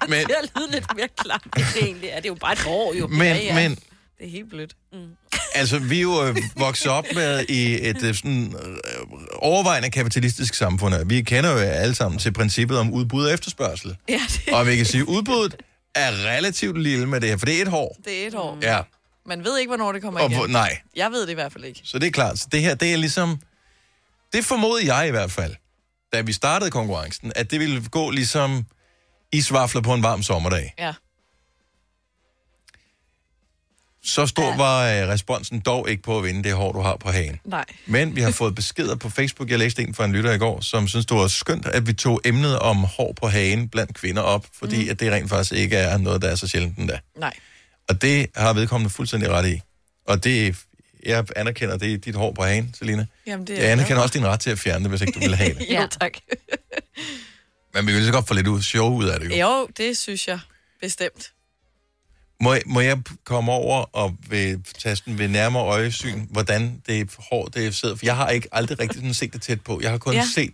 Men- Det er lyde lidt mere klart, det egentlig er. Det er jo bare et år, jo. Men, men Det er helt blødt. Mm. altså, vi er jo øh, vokset op med i et øh, sådan, øh, overvejende kapitalistisk samfund. Vi kender jo alle sammen til princippet om udbud og efterspørgsel. Ja, det, Og vi kan sige, at udbuddet er relativt lille med det her, for det er et år. det er et år. Ja, Man ved ikke, hvornår det kommer Og igen. hvor- nej. Jeg ved det i hvert fald ikke. så det er klart. Så det her, det er ligesom... Det formodede jeg i hvert fald, da vi startede konkurrencen, at det ville gå ligesom isvafler på en varm sommerdag. Ja. Så stor var øh, responsen dog ikke på at vinde det hår, du har på hagen. Nej. Men vi har fået beskeder på Facebook. Jeg læste en fra en lytter i går, som synes, det var skønt, at vi tog emnet om hår på hagen blandt kvinder op, fordi mm. at det rent faktisk ikke er noget, der er så sjældent endda. Nej. Og det har vedkommende fuldstændig ret i. Og det, jeg anerkender, det er dit hår på hagen, Selina. Jamen, det er Jeg anerkender også din ret til at fjerne det, hvis ikke du vil have det. Ja, tak. Men vi vil så godt få lidt ud show ud af det. Jo. Jo, det synes jeg bestemt. Må, jeg- må jeg komme over og ved tasten ved nærmere øjesyn, hvordan det hår, det sidder? For jeg har ikke aldrig rigtig sådan set det tæt på. Jeg har kun Ja. set,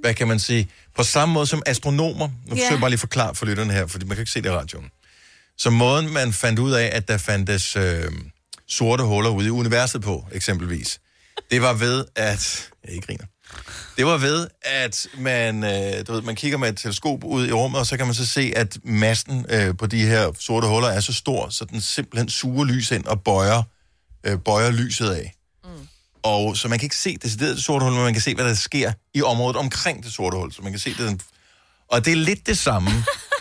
hvad kan man sige, på samme måde som astronomer. Nu Ja. forsøger jeg bare lige at forklare for lytterne her, fordi man kan ikke se det i radioen. Så måden, man fandt ud af, at der fandtes øh, sorte huller ude i universet på, eksempelvis, det var ved, at... Jeg ikke griner. Det var ved, at man, øh, du ved, man kigger med et teleskop ud i rummet, og så kan man så se, at massen øh, på de her sorte huller er så stor, så den simpelthen suger lys ind og bøjer, øh, bøjer lyset af. Mm. Og så man kan ikke se decideret det sorte hul, men man kan se, hvad der sker i området omkring det sorte hul. Så man kan se det. Og det er lidt det samme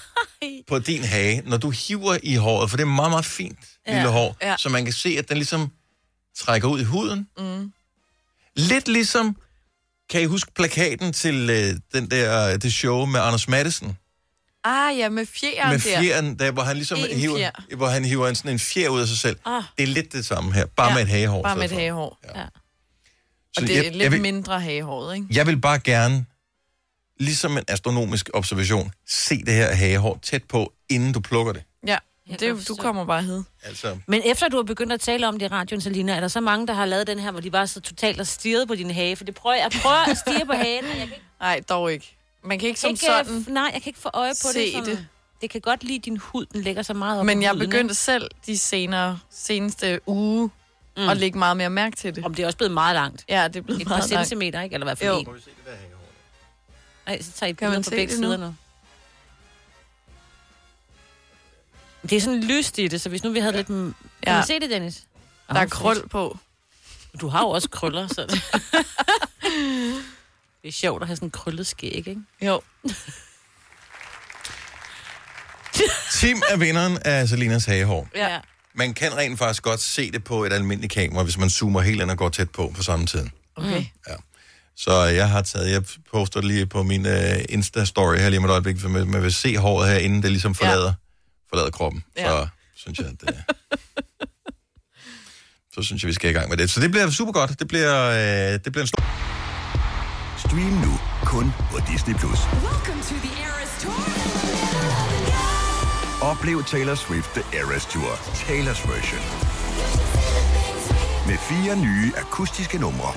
på din hage, når du hiver i håret, for det er meget, meget fint Ja, lille hår, ja. så man kan se, at den ligesom trækker ud i huden. Mm. Lidt ligesom, kan I huske plakaten til øh, den der, det show med Anders Madsen? Ah, ja, med fjeren med der. fjeren, der, hvor han ligesom En hiver, fjer. hvor han hiver en, sådan en fjer ud af sig selv. Ah. Det er lidt det samme her, bare Ja, med et hagehår. Bare med et hagehår. Ja. Så Og det er jeg- lidt jeg vil- mindre hagehåret, ikke? Jeg vil bare gerne, ligesom en astronomisk observation, se det her hagehår tæt på, inden du plukker det. Ja, det, du kommer bare hed. Altså, Men efter du har begyndt at tale om det i radioen, Selina, er der så mange, der har lavet den her, hvor de bare så totalt og stirret på din hage? For det prøver, jeg prøver at stirre på hagen, kan ikke... Nej, dog ikke. Man kan ikke som ikke, sådan Nej, jeg kan ikke få øje på se det. Sådan, det. Det kan godt lide din hud, den ligger så meget op Men jeg huden, begyndte selv de senere, seneste uge mm. at lægge meget mere mærke til det. Om det er også blevet meget langt. Ja, det er blevet Et par meget langt. centimeter, ikke? Eller hvad for Jo. en? Nej, så tager I Kan man på se begge det sider nu. Det er sådan lyst i det, så hvis nu vi havde lidt... Kan Ja. man se det, Dennis? Der er krøl på. Du har jo også krøller, så det... det er sjovt at have sådan en krøllet skæg, ikke? Jo. Tim er vinderen af Selinas hagehår. Ja. Man kan rent faktisk godt se det på et almindeligt kamera, hvis man zoomer helt ind og går tæt på på samme tid. Okay. Ja. Så jeg har taget, jeg poster lige på min uh, Insta-story her lige om et øjeblik, for man, man vil se håret her, inden det ligesom forlader, ja. Forlader kroppen. Ja. Så synes jeg, at det, så synes jeg, vi skal i gang med det. Så det bliver super godt. Det bliver, øh, det bliver en stor... Stream nu kun på Disney+. Plus. Oplev Taylor Swift The Eras Tour, Taylor's version. Med fire nye akustiske numre.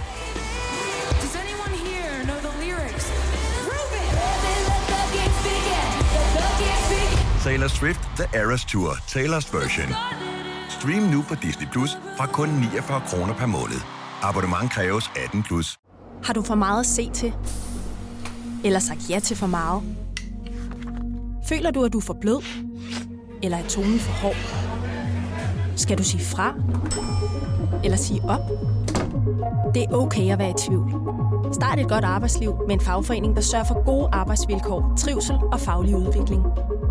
Taylor Swift The Eras Tour, Taylor's version. Stream nu på Disney Plus fra kun 49 kroner per måned. Abonnement kræves 18 plus. Har du for meget at se til? Eller sagt ja til for meget? Føler du, at du er for blød? Eller er tonen for hård? Skal du sige fra? Eller sige op? Det er okay at være i tvivl. Start et godt arbejdsliv med en fagforening, der sørger for gode arbejdsvilkår, trivsel og faglig udvikling.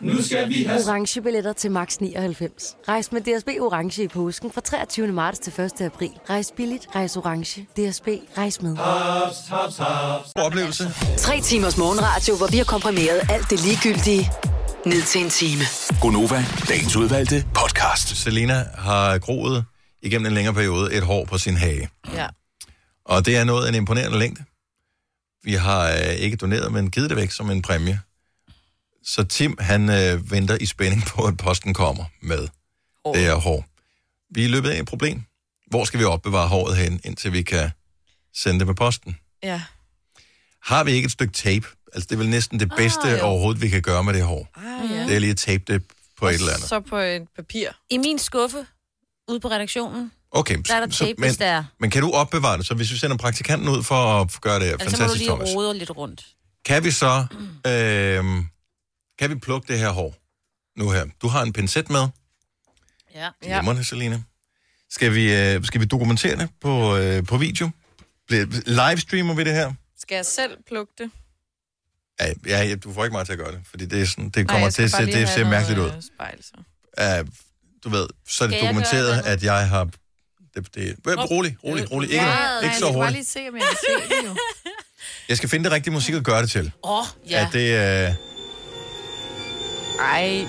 Nu skal vi have... Orange billetter til max 99. Rejs med DSB Orange i påsken fra 23. marts til 1. april. Rejs billigt, rejs orange. DSB, rejs med. Haps, haps, haps. Oplevelse. Tre timers morgenradio, hvor vi har komprimeret alt det ligegyldige ned til en time. Gonova, dagens udvalgte podcast. Selina har groet igennem en længere periode et hår på sin hage. Ja. Og det er noget af en imponerende længde. Vi har øh, ikke doneret, men givet det væk som en præmie. Så Tim, han øh, venter i spænding på, at posten kommer med oh. det her hår. Vi er løbet af et problem. Hvor skal vi opbevare håret hen, indtil vi kan sende det med posten? Ja. Har vi ikke et stykke tape? Altså, det er vel næsten det bedste jo. ah, overhovedet, vi kan gøre med det hår. Ah, ja. Det er lige at tape det på et eller andet. Så på et papir. I min skuffe, ude på redaktionen, Okay, der er der tape, men, hvis der er. men kan du opbevare det? Så hvis vi sender praktikanten ud for at gøre det Altså, så må du fantastisk, lige Thomas. rode lidt rundt. Kan vi så, øh, kan vi plukke det her hår nu her? Du har en pincet med. Ja. Glimrende, Selina. Skal vi, øh, skal vi dokumentere det på, øh, på video? Bliver- Livestreamer vi det her? Skal jeg selv plukke det? Ja, ja, ja, du får ikke mig til at gøre det, fordi det, er sådan, det Nej, kommer jeg til at bare se, lige det have ser noget, mærkeligt ud. øh, Spejl, så. Uh, du ved, så er det Skal jeg dokumenteret, det? at jeg har... Det, det, rolig, rolig, rolig. Ikke, Ja, ikke så Jeg skal bare lige se, om jeg kan se det jo. Jeg skal finde det rigtige musik at gøre det til. Åh, Ja. At det, øh, Ej.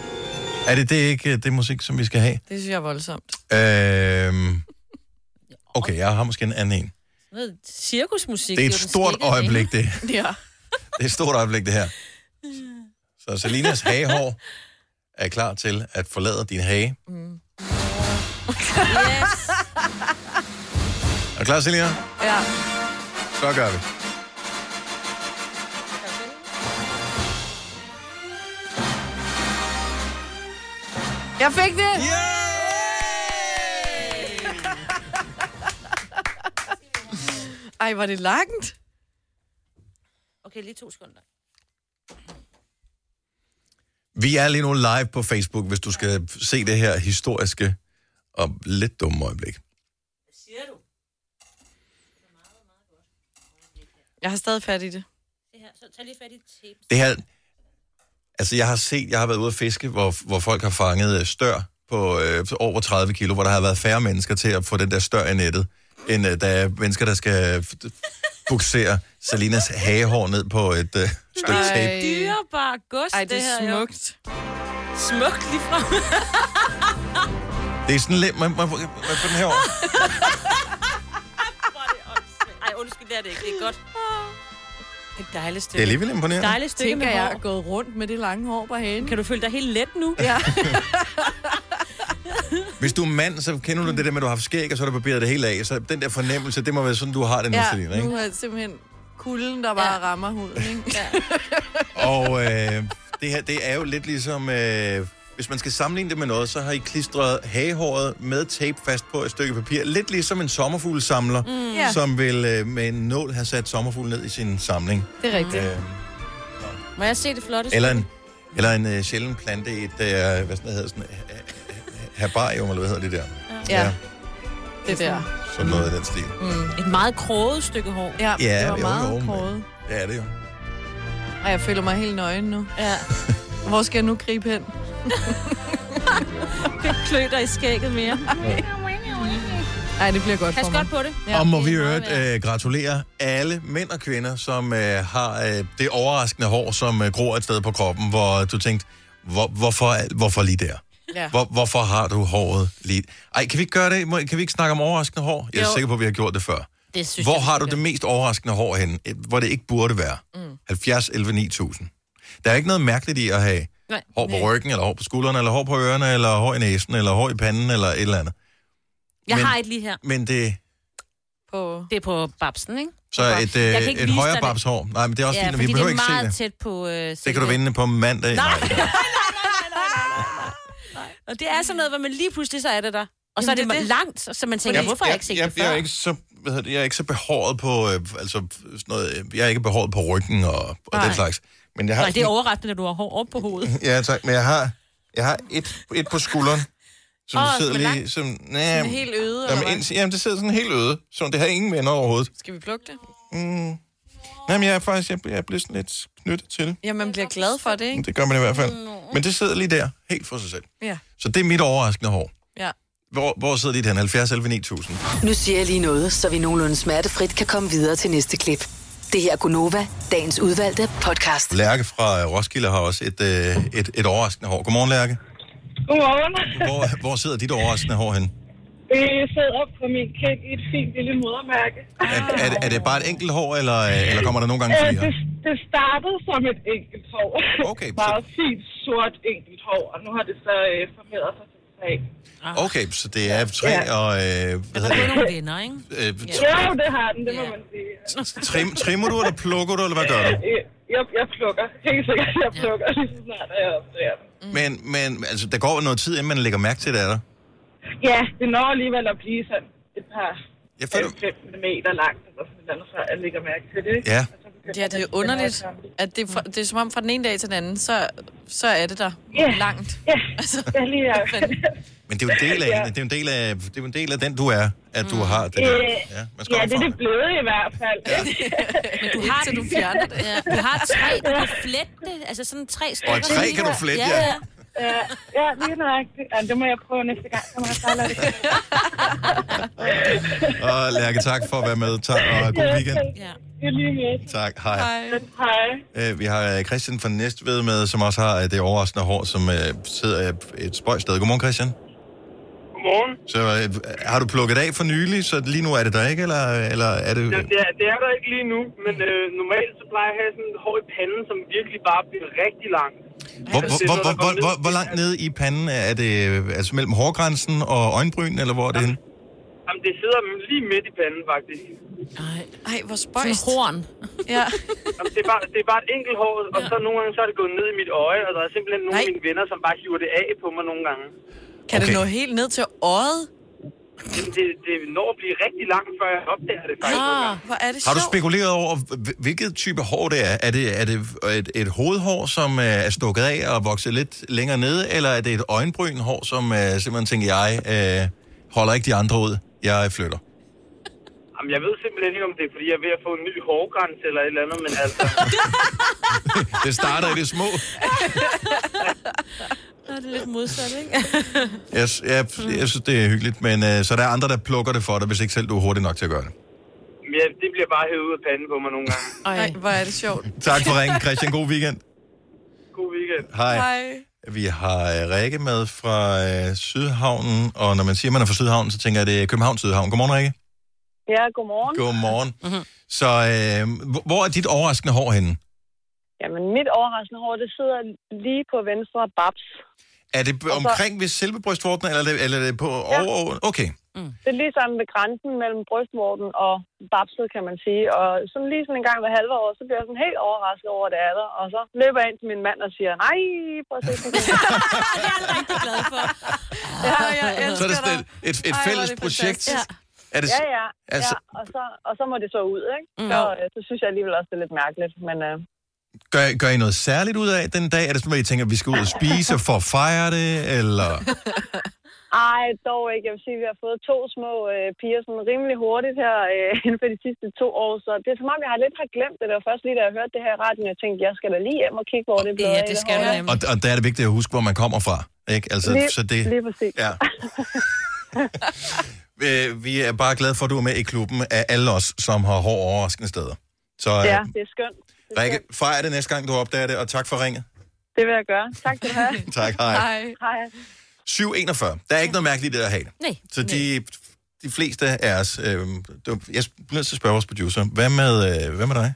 Er det, det er ikke øh, det musik, som vi skal have? Det synes jeg er voldsomt. Øhm, okay, jeg har måske en anden en. Noget cirkusmusik. Det er et jo den stort øjeblik, det. Ja. Det er et stort øjeblik, det her. Så Selinas hagehår er klar til at forlade din hage. Mm. Yes. Er du klar, Selina? Ja. Så gør vi. Jeg fik det! Ej, var det langt? Okay, lige to sekunder. Vi er lige nu live på Facebook, hvis du skal se det her historiske og lidt dumme øjeblik. Siger du? Jeg har stadig fat i det. Det her, så tag lige fat i tape. Det her, altså jeg har set, jeg har været ude at fiske, hvor, hvor folk har fanget øh, stør på øh, over 30 kilo, hvor der har været færre mennesker til at få den der stør i nettet, end øh, der er mennesker, der skal buksere Salinas hagehår ned på et øh, stykke tape. Dyrebar gods, Ej, det er her, jo. smukt. Smukt lige frem. Det er sådan lidt... Man, man, man, man får den her over. Ej, undskyld, det er det ikke. Det er godt. Et dejligt stykke. Det er alligevel imponerende. Dejligt stykke Tænker med jeg hår. er gået rundt med det lange hår på hagen. Kan du føle dig helt let nu? Ja. Hvis du er mand, så kender du det der med, at du har haft skæg, og så har du barberet det hele af. Så den der fornemmelse, det må være sådan, du har det nu, ja, Selina, ikke? nu er det simpelthen kulden, der bare ja. rammer huden. Ikke? Ja. Og øh, det her, det er jo lidt ligesom... Øh, hvis man skal sammenligne det med noget, så har I klistret hagehåret med tape fast på et stykke papir. Lidt ligesom en sommerfuglesamler, Mm. Ja. som vil øh, med en nål have sat sommerfugl ned i sin samling. Det er rigtigt. Øh, Må jeg se det flotte eller en, eller en øh, sjælden plante i et, øh, hvad sådan hedder sådan, herbarium, eller hvad hedder det der? Ja. Det der. Sådan noget i den stil. Mm. Et meget kroget stykke hår. Ja, Ja, det var jo, meget jo, kroget. Det er det jo. Ej, jeg føler mig helt nøgen nu. Ja. Hvor skal jeg nu gribe hen? Klø dig i skægget mere. Ej, det bliver godt Pas for mig. godt på det. Ja, og må vi øvrigt øh, gratulere alle mænd og kvinder, som øh, har øh, det overraskende hår, som øh, gror et sted på kroppen, hvor du tænkte, hvor, hvorfor, hvorfor lige der? Ja. Hvor, hvorfor har du håret lige... Ej, kan vi ikke gøre det? Må- Kan vi ikke snakke om overraskende hår? Jeg er Jo. sikker på, at vi har gjort det før. Det synes Hvor jeg, har du det mest overraskende hår henne, hvor det ikke burde være? Mm. 70, 11, 9000. Der er ikke noget mærkeligt i at have Nej. hår på ryggen, eller hår på skuldrene, eller hår på ørerne, eller hår i næsen, eller hår i panden, eller et eller andet. Jeg Men- har et lige her. Men det, På... Det er på babsen, ikke? så et, øh, Jeg et højere det. babshår. Nej, men det er også ja, fint, vi behøver det ikke er se meget det. tæt på... Øh, Det kan du vinde på mandag. Nej. Og det er sådan noget, hvor man lige pludselig så er det der. Og så er det, det er det. langt, så man tænker, hvorfor har jeg ikke set jeg, det før? jeg, er ikke så, hvad hedder det, jeg er ikke så behåret på, øh, altså sådan noget, øh, jeg er ikke behåret på ryggen og, og Nej. den slags. Men jeg har, Nej, det er overraskende, at du har hår op på hovedet. ja, tak, men jeg har, jeg har et, et på skulderen, som Åh, sidder er lige, langt. som, næh, Sådan helt øde, jamen, eller ind, jamen, det sidder sådan helt øde, så det har ingen venner overhovedet. Skal vi plukke det? Mm. Jamen, jeg er faktisk, jeg, jeg er blevet sådan lidt knyttet til det. Ja, man bliver glad for det, ikke? Det gør man i hvert fald. Men det sidder lige der, helt for sig selv. Ja. Så det er mit overraskende hår. Ja. Hvor, hvor sidder dit hen? 70 11 9000? Nu siger jeg lige noget, så vi nogenlunde smertefrit kan komme videre til næste klip. Det her er Gunova, dagens udvalgte podcast. Lærke fra Roskilde har også et, øh, et, et overraskende hår. Godmorgen, Lærke. Godmorgen. Hvor, hvor sidder dit overraskende hår hen? Det sidder på min kæk i et fint lille modermærke. Er, er, det- er det bare et enkelt hår, eller, øh, eller kommer der nogle gange Øh, flere? det, det startede som et enkelt hår. Okay, Meget fint, sort enkelt hår, og nu har det så øh, formeret sig til tre. Okay, så det er træ Ja. og... Øh, hvad Der er hedder nogle det? venner, ikke? Øh, Ja, det har den, det må man sige. trim, trimmer du, eller plukker du, eller hvad gør du? Øh, Jeg, jeg plukker. Helt sikkert, jeg plukker lige så snart, jeg opdager den. Men, men altså, der går jo noget tid, inden man lægger mærke til det, er der? Ja, det når alligevel at blive sådan et par Jeg føler... 5 mm langt, eller sådan noget, så jeg lægger mærke til det. Ja. Ja, det er underligt, at det, er fra, det er som om fra den ene dag til den anden, så, så er det der Ja. langt. Ja, jeg lige er. Men det er jo en del af, Ja. det er en del af, det er en del af den, du er, at du har det der. Øh, Ja, man skal ja, ja, det er det blevet i hvert fald. Men du har Indtil du fjerner det. Ja, du har tre, du kan flette det. Altså sådan tre stykker. Og træ kan du flette, ja. ja. Ja, ja, lige nøjagtigt. Ja, det må jeg prøve næste gang, så må jeg lade det. Og Lærke, tak for at være med. Tak, og god weekend. Ja. I lige måde. Tak, hej. Hej. Øh, vi har øh, Christian fra Næstved med, som også har øh, det overraskende hår, som øh, sidder øh, et spøjt sted. Godmorgen, Christian. Godmorgen. Så øh, har du plukket af for nylig, så lige nu er det der ikke, eller, eller er det... Det, det, er, det er der ikke lige nu, men øh, normalt så plejer jeg at have sådan et hår i panden, som virkelig bare bliver rigtig lang. Hvor, Altså, hvor, hvor, hvor, ned hvor, hvor langt nede i panden er det? Altså mellem hårgrænsen og øjenbryn, eller hvor er det henne? Jamen, det sidder lige midt i panden, faktisk. Ej, hvor spøjst. horn. Ja. Jamen, det, er bare, det er bare et enkelt hår, og så nogle gange så er det gået ned i mit øje, og der er simpelthen nogle af mine venner, som bare hiver det af på mig nogle gange. Kan okay. det nå helt ned til øjet? Jamen, det, det når at blive rigtig langt, før jeg opdager det faktisk. gange. Hvor er det Har du sjovt. spekuleret over, hvil- hvilket type hår det er? Er det, er det et, et hovedhår, som øh, er stukket af og vokset lidt længere ned, eller er det et øjenbrynhår, som øh, simpelthen tænker, jeg øh, holder ikke de andre ud, jeg flytter? Jamen, jeg ved simpelthen ikke, om det er, fordi jeg er ved at få en ny hårgrænse eller et eller andet, men altså... Det starter i det små. Nå, det er lidt modsat, ikke? Jeg, jeg, jeg synes, det er hyggeligt, men øh, så der er andre, der plukker det for dig, hvis ikke selv du er hurtig nok til at gøre det. Ja, det bliver bare hævet ud af panden på mig nogle gange. Ej, hvor er det sjovt. Tak for ringen, Christian. God weekend. God weekend. Hej. Vi har øh, Rikke med fra øh, Sydhavnen, og når man siger, at man er fra Sydhavnen, så tænker jeg, at det er København Sydhavn. Godmorgen, Rikke. Ja, godmorgen. Godmorgen. Mm-hmm. Så øh, hvor- er dit overraskende hår henne? Jamen, mit overraskende hår, det sidder lige på venstre babs. Er det b- omkring ved selve brystvorten, eller er det, eller er det på Ja. over? Okay. Det er lige sammen ved grænsen mellem brystvorten og babset, kan man sige. Og sådan lige sådan en gang hver halve år, så bliver jeg sådan helt overrasket over, at det er der. Og så løber jeg ind til min mand og siger, nej, prøv at se. det er jeg rigtig glad for. Ja, jeg Så er det sådan et, et, et fælles projekt. Ja. Er det, ja, ja, altså, ja. Og, så, og så må det så ud, ikke? Så, øh, så synes jeg alligevel også, det er lidt mærkeligt. Men øh, gør, gør I noget særligt ud af den dag? Er det sådan, at I tænker, at vi skal ud og spise for at fejre det, eller... ej, dog ikke. Jeg vil sige, at vi har fået to små øh, piger sådan rimelig hurtigt her øh, inden for de sidste to år. Så det er som om, jeg har lidt har glemt det. Det var først lige, da jeg hørte det her i radioen, jeg tænkte, jeg skal da lige hjem og kigge, hvor det blevet Ja, det skal du nemlig. Og, og der er det vigtigt at huske, hvor man kommer fra. Ikke? Altså, Lige, så det, lige præcis. Ja. Øh, vi er bare glade for, at du er med i klubben af alle os, som har hår overraskende steder. Så Ja, øh, det er skønt. Det er Rikke, skønt. fejr det næste gang, du opdager det, og tak for ringet. Det vil jeg gøre. Tak skal du have. Tak, hej. Hej. 741. Der er ikke noget mærkeligt i det at have det. Nej. Så de, de fleste af os... Øh, det- jeg bliver nødt til at spørge vores producer. Hvad med, øh, hvad med dig?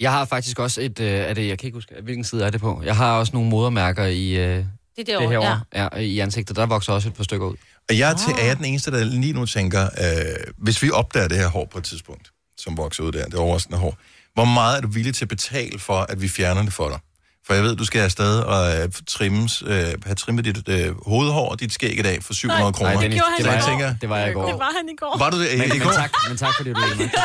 Jeg har faktisk også et, øh, er det, jeg kan ikke huske, hvilken side er det på. Jeg har også nogle modermærker i, øh, Det er det derovre, herovre, ja. Ja, i ansigtet. Der vokser også et par stykker ud. Og jeg er, til, er jeg den eneste, der lige nu tænker, øh, hvis vi opdager det her hår på et tidspunkt, som vokser ud der, det overraskende hår, hvor meget er du villig til at betale for, at vi fjerner det for dig? For jeg ved, du skal afsted og øh, trimmes, øh, have trimmet dit øh, hovedhår og dit skæg i dag for 700 kroner. Nej, Dennis, det var jeg tænker, det var jeg i går. Det var han i går. Var du det Men, i men, går? tak, men tak, fordi du blev med.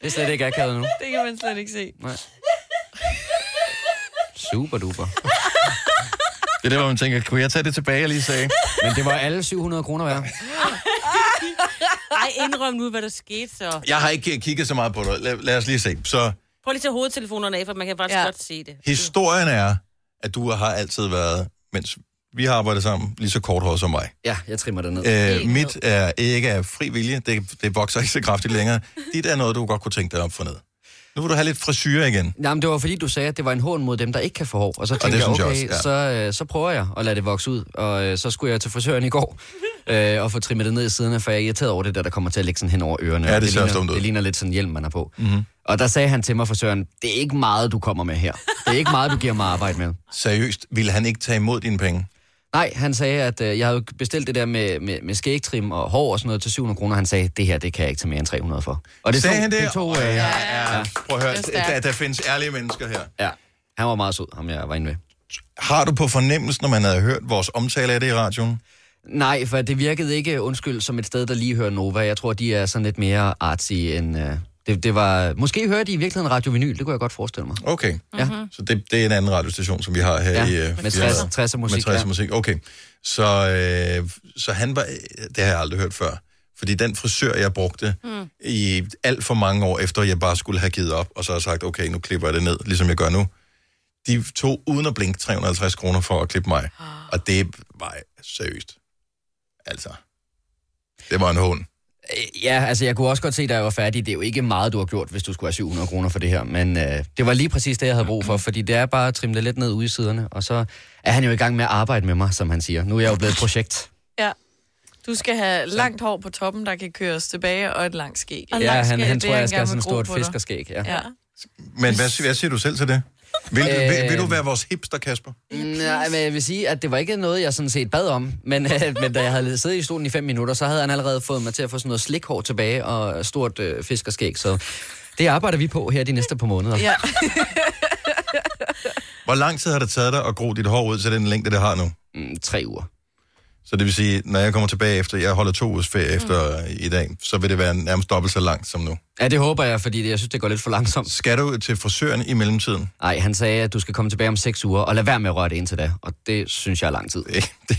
Det er slet ikke akavet nu. Det kan man slet ikke se. Nej. Super duper. Det er der, hvor man tænker, kunne jeg tage det tilbage, jeg lige sagde? Men det var alle 700 kroner værd. Ej, indrøm nu, hvad der skete så. Jeg har ikke kigget så meget på det. Lad, lad os lige se. Så Prøv lige at tage hovedtelefonerne af, for man kan faktisk ja. godt se det. historien er, at du har altid været, mens vi har arbejdet sammen, lige så kort hår som mig. Ja, jeg trimmer det ned. Øh, mit er ikke af fri vilje. Det, det vokser ikke så kraftigt længere. Dit er noget, du godt kunne tænke dig op for ned. Nu vil du have lidt frisyr igen. Jamen, det var fordi, du sagde, at det var en hån mod dem, der ikke kan få hår. Og så Og tænkte det jeg, synes jeg okay, også, ja. så, øh, så prøver jeg at lade det vokse ud. Og øh, så skulle jeg til frisøren i går øh, og få trimmet det ned i siderne, for jeg er irriteret over det der, der kommer til at ligge sådan hen over ørerne. Ja, Og det dumt ligner, det ligner lidt sådan en hjelm, man har på. Mm-hmm. Og der sagde han til mig, frisøren, det er ikke meget, du kommer med her. Det er ikke meget, du giver mig arbejde med. Seriøst, ville han ikke tage imod dine penge? Nej, han sagde, at øh, jeg havde jo bestilt det der med, med, med skægtrim og hår og sådan noget til 700 kroner. Han sagde, det her, det kan jeg ikke tage mere end 300 for. Og det Sagde tog, han det? det tog, øh, ja, ja. Prøv at høre, er der, der findes ærlige mennesker her. Ja, han var meget sød, ham jeg var inde med. Har du på fornemmelsen, når man havde hørt vores omtale af det i radioen? Nej, for det virkede ikke, undskyld, som et sted, der lige hører Nova. Jeg tror, de er sådan lidt mere artsy end... Øh, det, det var... Måske hører de i virkeligheden Radio Vinyl, det kunne jeg godt forestille mig. Okay. Ja. Så det, det er en anden radiostation, som vi har her Ja, i... øh, med firmaet. 60 60'er musik, Med 60 ja. musik, okay. Så, øh, så han var... Det har jeg aldrig hørt før. Fordi den frisør, jeg brugte mm. i alt for mange år efter, jeg bare skulle have givet op, og så har sagt, okay, nu klipper jeg det ned, ligesom jeg gør nu. De tog uden at blinke 350 kroner for at klippe mig. Og det var seriøst. Altså, det var en hån. Ja, altså jeg kunne også godt se, da jeg var færdig, det er jo ikke meget, du har gjort, hvis du skulle have 700 kroner for det her, men øh, det var lige præcis det, jeg havde brug for, fordi det er bare at trimme det lidt ned ude i siderne, og så er han jo i gang med at arbejde med mig, som han siger. Nu er jeg jo blevet et projekt. Ja. Du skal have langt hår på toppen, der kan køres tilbage, og et langt skæg. Og Ja, langt han, skæg, han det tror, jeg han skal have sådan et stort fiskerskæg. Ja. Ja. Men hvad, hvad siger du selv til det? Vil, øh... vil, vil du være vores hipster, Kasper? Nej, men jeg vil sige, at det var ikke noget, jeg sådan set bad om. Men, øh, men da jeg havde siddet i stolen i fem minutter, så havde han allerede fået mig til at få sådan noget slikhår tilbage og stort øh, fiskerskæg. Så det arbejder vi på her de næste par måneder. Ja. Hvor lang tid har det taget dig at gro dit hår ud til den længde, det har nu? Mm, tre uger. Så det vil sige, når jeg kommer tilbage efter, jeg holder to ugers ferie efter mm. i dag, så vil det være nærmest dobbelt så langt som nu. Ja, det håber jeg, fordi det- jeg synes, det går lidt for langsomt. Skal du til frisøren i mellemtiden? Nej, han sagde, at du skal komme tilbage om seks uger, og lad være med at røre det indtil da. Og det synes jeg er lang tid. Det, det,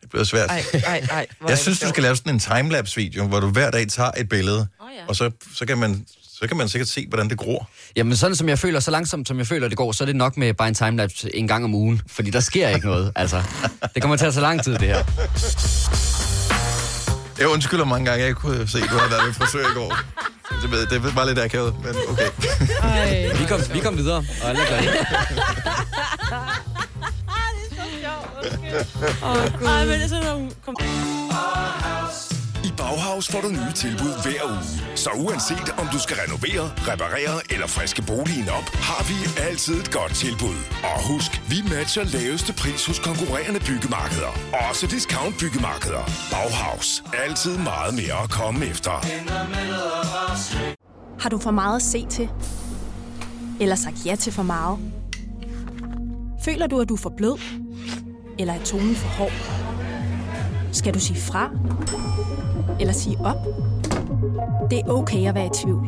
det bliver svært. Ej, ej, ej. Jeg det synes, du skal lave sådan en timelapse-video, hvor du hver dag tager et billede, oh, ja. og så, så, kan man, så kan man sikkert se, hvordan det gror. Jamen sådan som jeg føler, så langsomt som jeg føler, det går, så er det nok med bare en timelapse en gang om ugen. Fordi der sker ikke noget. Altså, det kommer til at tage lang tid, det her. Jeg undskylder mange gange, jeg ikke kunne se, at du har været ved frisør i går. Det, ved- det var lidt akavet, men okay. Ej. Vi kom, vi kom videre, og alle er glade. Åh, oh, Gud. Ej, men det er sådan nogle... Kom... Bauhaus får du nye tilbud hver uge. Så uanset om du skal renovere, reparere eller friske boligen op, har vi altid et godt tilbud. Og husk, vi matcher laveste pris hos konkurrerende byggemarkeder. Også discount byggemarkeder. Bauhaus. Altid meget mere at komme efter. Har du for meget at se til? Eller sagt ja til for meget? Føler du, at du er for blød? Eller er tonen for hård? Skal du sige fra? Eller sige op? Det er okay at være i tvivl.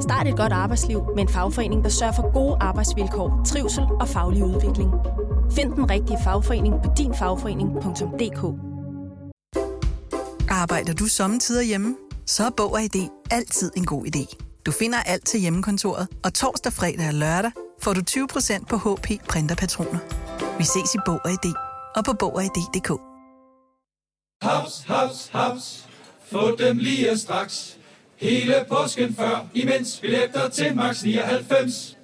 Start et godt arbejdsliv med en fagforening, der sørger for gode arbejdsvilkår, trivsel og faglig udvikling. Find den rigtige fagforening på dinfagforening.dk Arbejder du sommetider hjemme? Så er Bog og ID altid en god idé. Du finder alt til hjemmekontoret, og torsdag, fredag og lørdag får du 20% på HP printerpatroner. Vi ses i Bog og ID og på Bog og ID.dk. Haps, haps, haps. Få dem lige straks. Hele påsken før, imens billetter til max 99.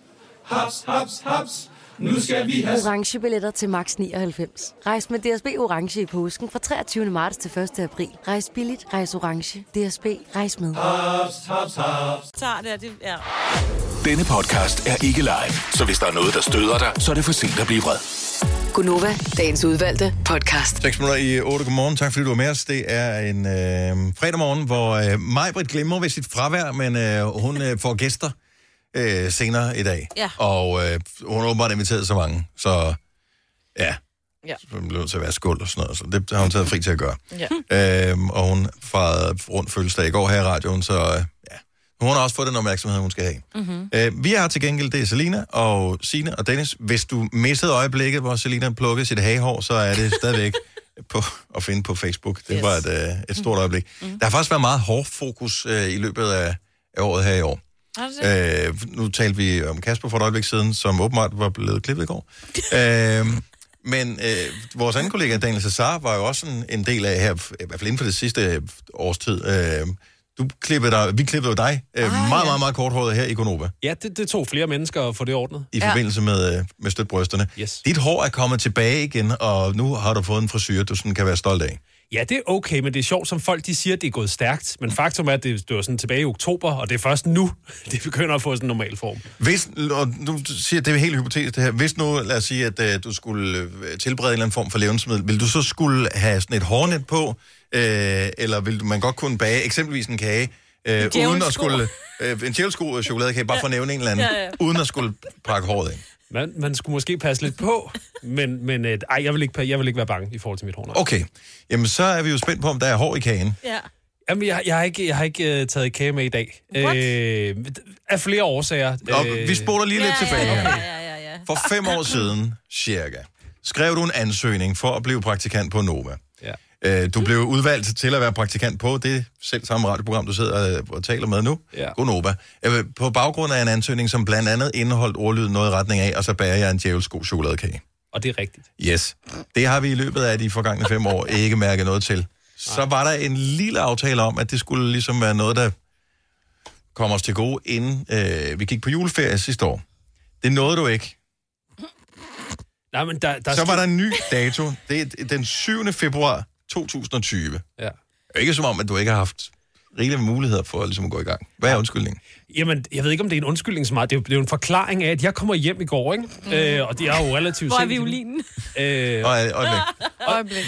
Haps, haps, haps. Nu skal vi have... Orange billetter til max 99. Rejs med DSB Orange i påsken fra 23. marts til 1. april. Rejs billigt, rejs orange. DSB, rejs med. Haps, haps, haps. Tager det, her, det ja. Denne podcast er ikke live, så hvis der er noget, der støder dig, så er det for sent at blive vred. Gunova, dagens udvalgte podcast. 6 minutter i 8. Godmorgen. Tak fordi du var med os. Det er en øh, fredag morgen, hvor øh, Majbrit glemmer ved sit fravær, men øh, hun øh, får gæster øh, senere i dag. Ja. Og øh, hun har åbenbart inviteret så mange, så ja, Ja. så hun nødt til at være skuld og sådan noget. Så det har hun taget fri til at gøre. Ja. Øhm, og hun farede rundt fødselsdag i går her i radioen, så øh, ja. Hun har også fået den opmærksomhed, hun skal have. Mm-hmm. Øh, vi er her til gengæld, det er Selina og Sine og Dennis. Hvis du missede øjeblikket, hvor Selina plukkede sit hagehår, så er det stadigvæk på, at finde på Facebook. Det yes. var et, øh, et stort øjeblik. Mm. Der har faktisk været meget hårfokus øh, i løbet af, af året her i år. Øh, nu talte vi om Kasper for et øjeblik siden, som åbenbart var blevet klippet i går. øh, men øh, vores anden kollega, Daniel Cesar, var jo også en, en del af her, i hvert fald inden for det sidste års tid. Øh, du klippede dig, vi klippede dig øh, ah, meget, meget, meget, meget korthåret her i Konova. Ja, det, det tog flere mennesker at få det ordnet. I forbindelse med, øh, med støtbrysterne. Yes. Dit hår er kommet tilbage igen, og nu har du fået en frisyr, du sådan kan være stolt af. Ja, det er okay, men det er sjovt, som folk de siger, at det er gået stærkt. Men faktum er, at det, det var sådan tilbage i oktober, og det er først nu, det begynder at få sådan en normal form. Hvis, og nu siger det er helt hypotetisk det her, hvis nu, lad os sige, at uh, du skulle øh, tilberede en eller anden form for levnedsmiddel, vil du så skulle have sådan et hårnet på, øh, eller vil du- man godt kunne bage eksempelvis en kage, øh, uden at skulle, øh, en djævelsko chokoladekage, bare for at nævne en eller anden, Ja, ja. uden at skulle pakke håret ind. Man, man skulle måske passe lidt på, men, men øh, ej, jeg, vil ikke, jeg vil ikke være bange i forhold til mit hår. nej. Okay, jamen så er vi jo spændt på, om der er hår i kagen. Ja. Jamen, jeg, jeg har ikke, jeg har ikke uh, taget kage med i dag. Øh, af flere årsager. Og vi spoler lige lidt tilbage her. Ja, ja, ja. For fem år siden, cirka, skrev du en ansøgning for at blive praktikant på Nova. Øh, Du blev udvalgt til at være praktikant på det selv samme radioprogram, du sidder øh, og taler med nu. Ja. God Nova. Øh, På baggrund af en ansøgning, som blandt andet indeholdt ordlyd noget i retning af, og så bærer jeg en djævelsko chokoladekage. Og det er rigtigt. Yes. Det har vi i løbet af de forgangne fem år ikke mærket noget til. Så var der en lille aftale om, at det skulle ligesom være noget, der kom os til gode, inden øh, vi gik på juleferie sidste år. Det nåede du ikke. Nej, men der, der Så var der en ny dato. Det er den 7. februar 2020. Ja. Det er ikke som om, at du ikke har haft rigelige muligheder for ligesom at gå i gang. Hvad er undskyldningen? Jamen, jeg ved ikke, om det er en undskyldning så meget. Det er jo, det er jo en forklaring af, at jeg kommer hjem i går, ikke? Mm. Øh, og det er jo relativt Hvor er violinen? Øh, Og, øjeblik. Øjeblik.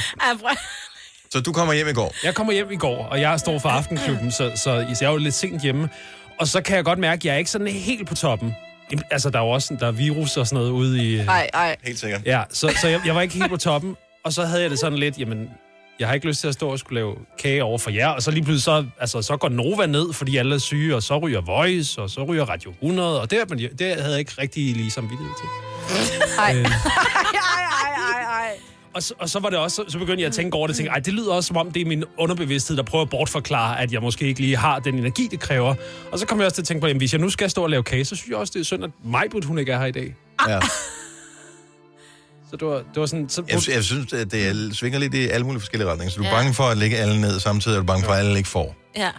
Så du kommer hjem i går? Jeg kommer hjem i går, og jeg står for aftenklubben, så, så, så jeg er jo lidt sent hjemme. Og så kan jeg godt mærke, at jeg er ikke sådan helt på toppen. Altså, der er jo også der er virus og sådan noget ude i... Ej, ej. Helt sikkert. Ja, så, så jeg, jeg var ikke helt på toppen. Og så havde jeg det sådan lidt, jamen, jeg har ikke lyst til at stå og skulle lave kage over for jer. Og så lige pludselig, så, altså, så går Nova ned, fordi alle er syge, og så ryger Voice, og så ryger Radio 100, og det, man- det havde jeg ikke rigtig lige samvittighed til. Ej. Øh. ej, ej, ej, ej. Og så, og så var det også, så, så begyndte jeg at tænke over det, og tænke, ej, det lyder også som om, det er min underbevidsthed, der prøver at bortforklare, at jeg måske ikke lige har den energi, det kræver. Og så kom jeg også til at tænke på, at hvis jeg nu skal stå og lave kage, så synes jeg også, det er synd, at Majbut, hun ikke er her i dag. Ja. Så det var, det var sådan... Så, Jeg, jeg synes, at det er, svinger lidt i alle mulige forskellige retninger. Så du er Ja. bange for at lægge alle ned, samtidig er du bange for, at alle ikke får. Ja.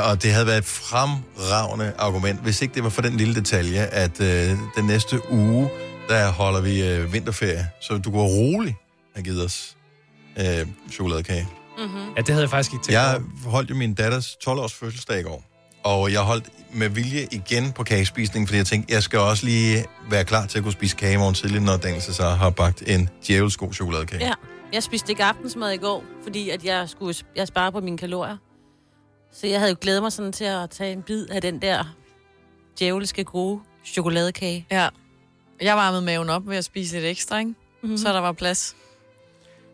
Øh, og det havde været et fremragende argument, hvis ikke det var for den lille detalje, at øh, den næste uge, der holder vi øh, vinterferie. Så du går roligt have givet os øh, chokoladekage. Mm-hmm. Ja, det havde jeg faktisk ikke tænkt Jeg holdt jo min datters 12-års fødselsdag i går. Og jeg holdt med vilje igen på kagespisning, fordi jeg tænkte, jeg skal også lige være klar til at kunne spise kage i morgen tidlig, når Daniel så har bagt en djævelsko chokoladekage. Ja. Jeg spiste ikke aftensmad i går, fordi at jeg skulle jeg spare på mine kalorier. Så jeg havde jo glædet mig sådan til at tage en bid af den der djævelske gode chokoladekage. Ja. Jeg varmede maven op ved at spise lidt ekstra, ikke? Mm-hmm. Så der var plads.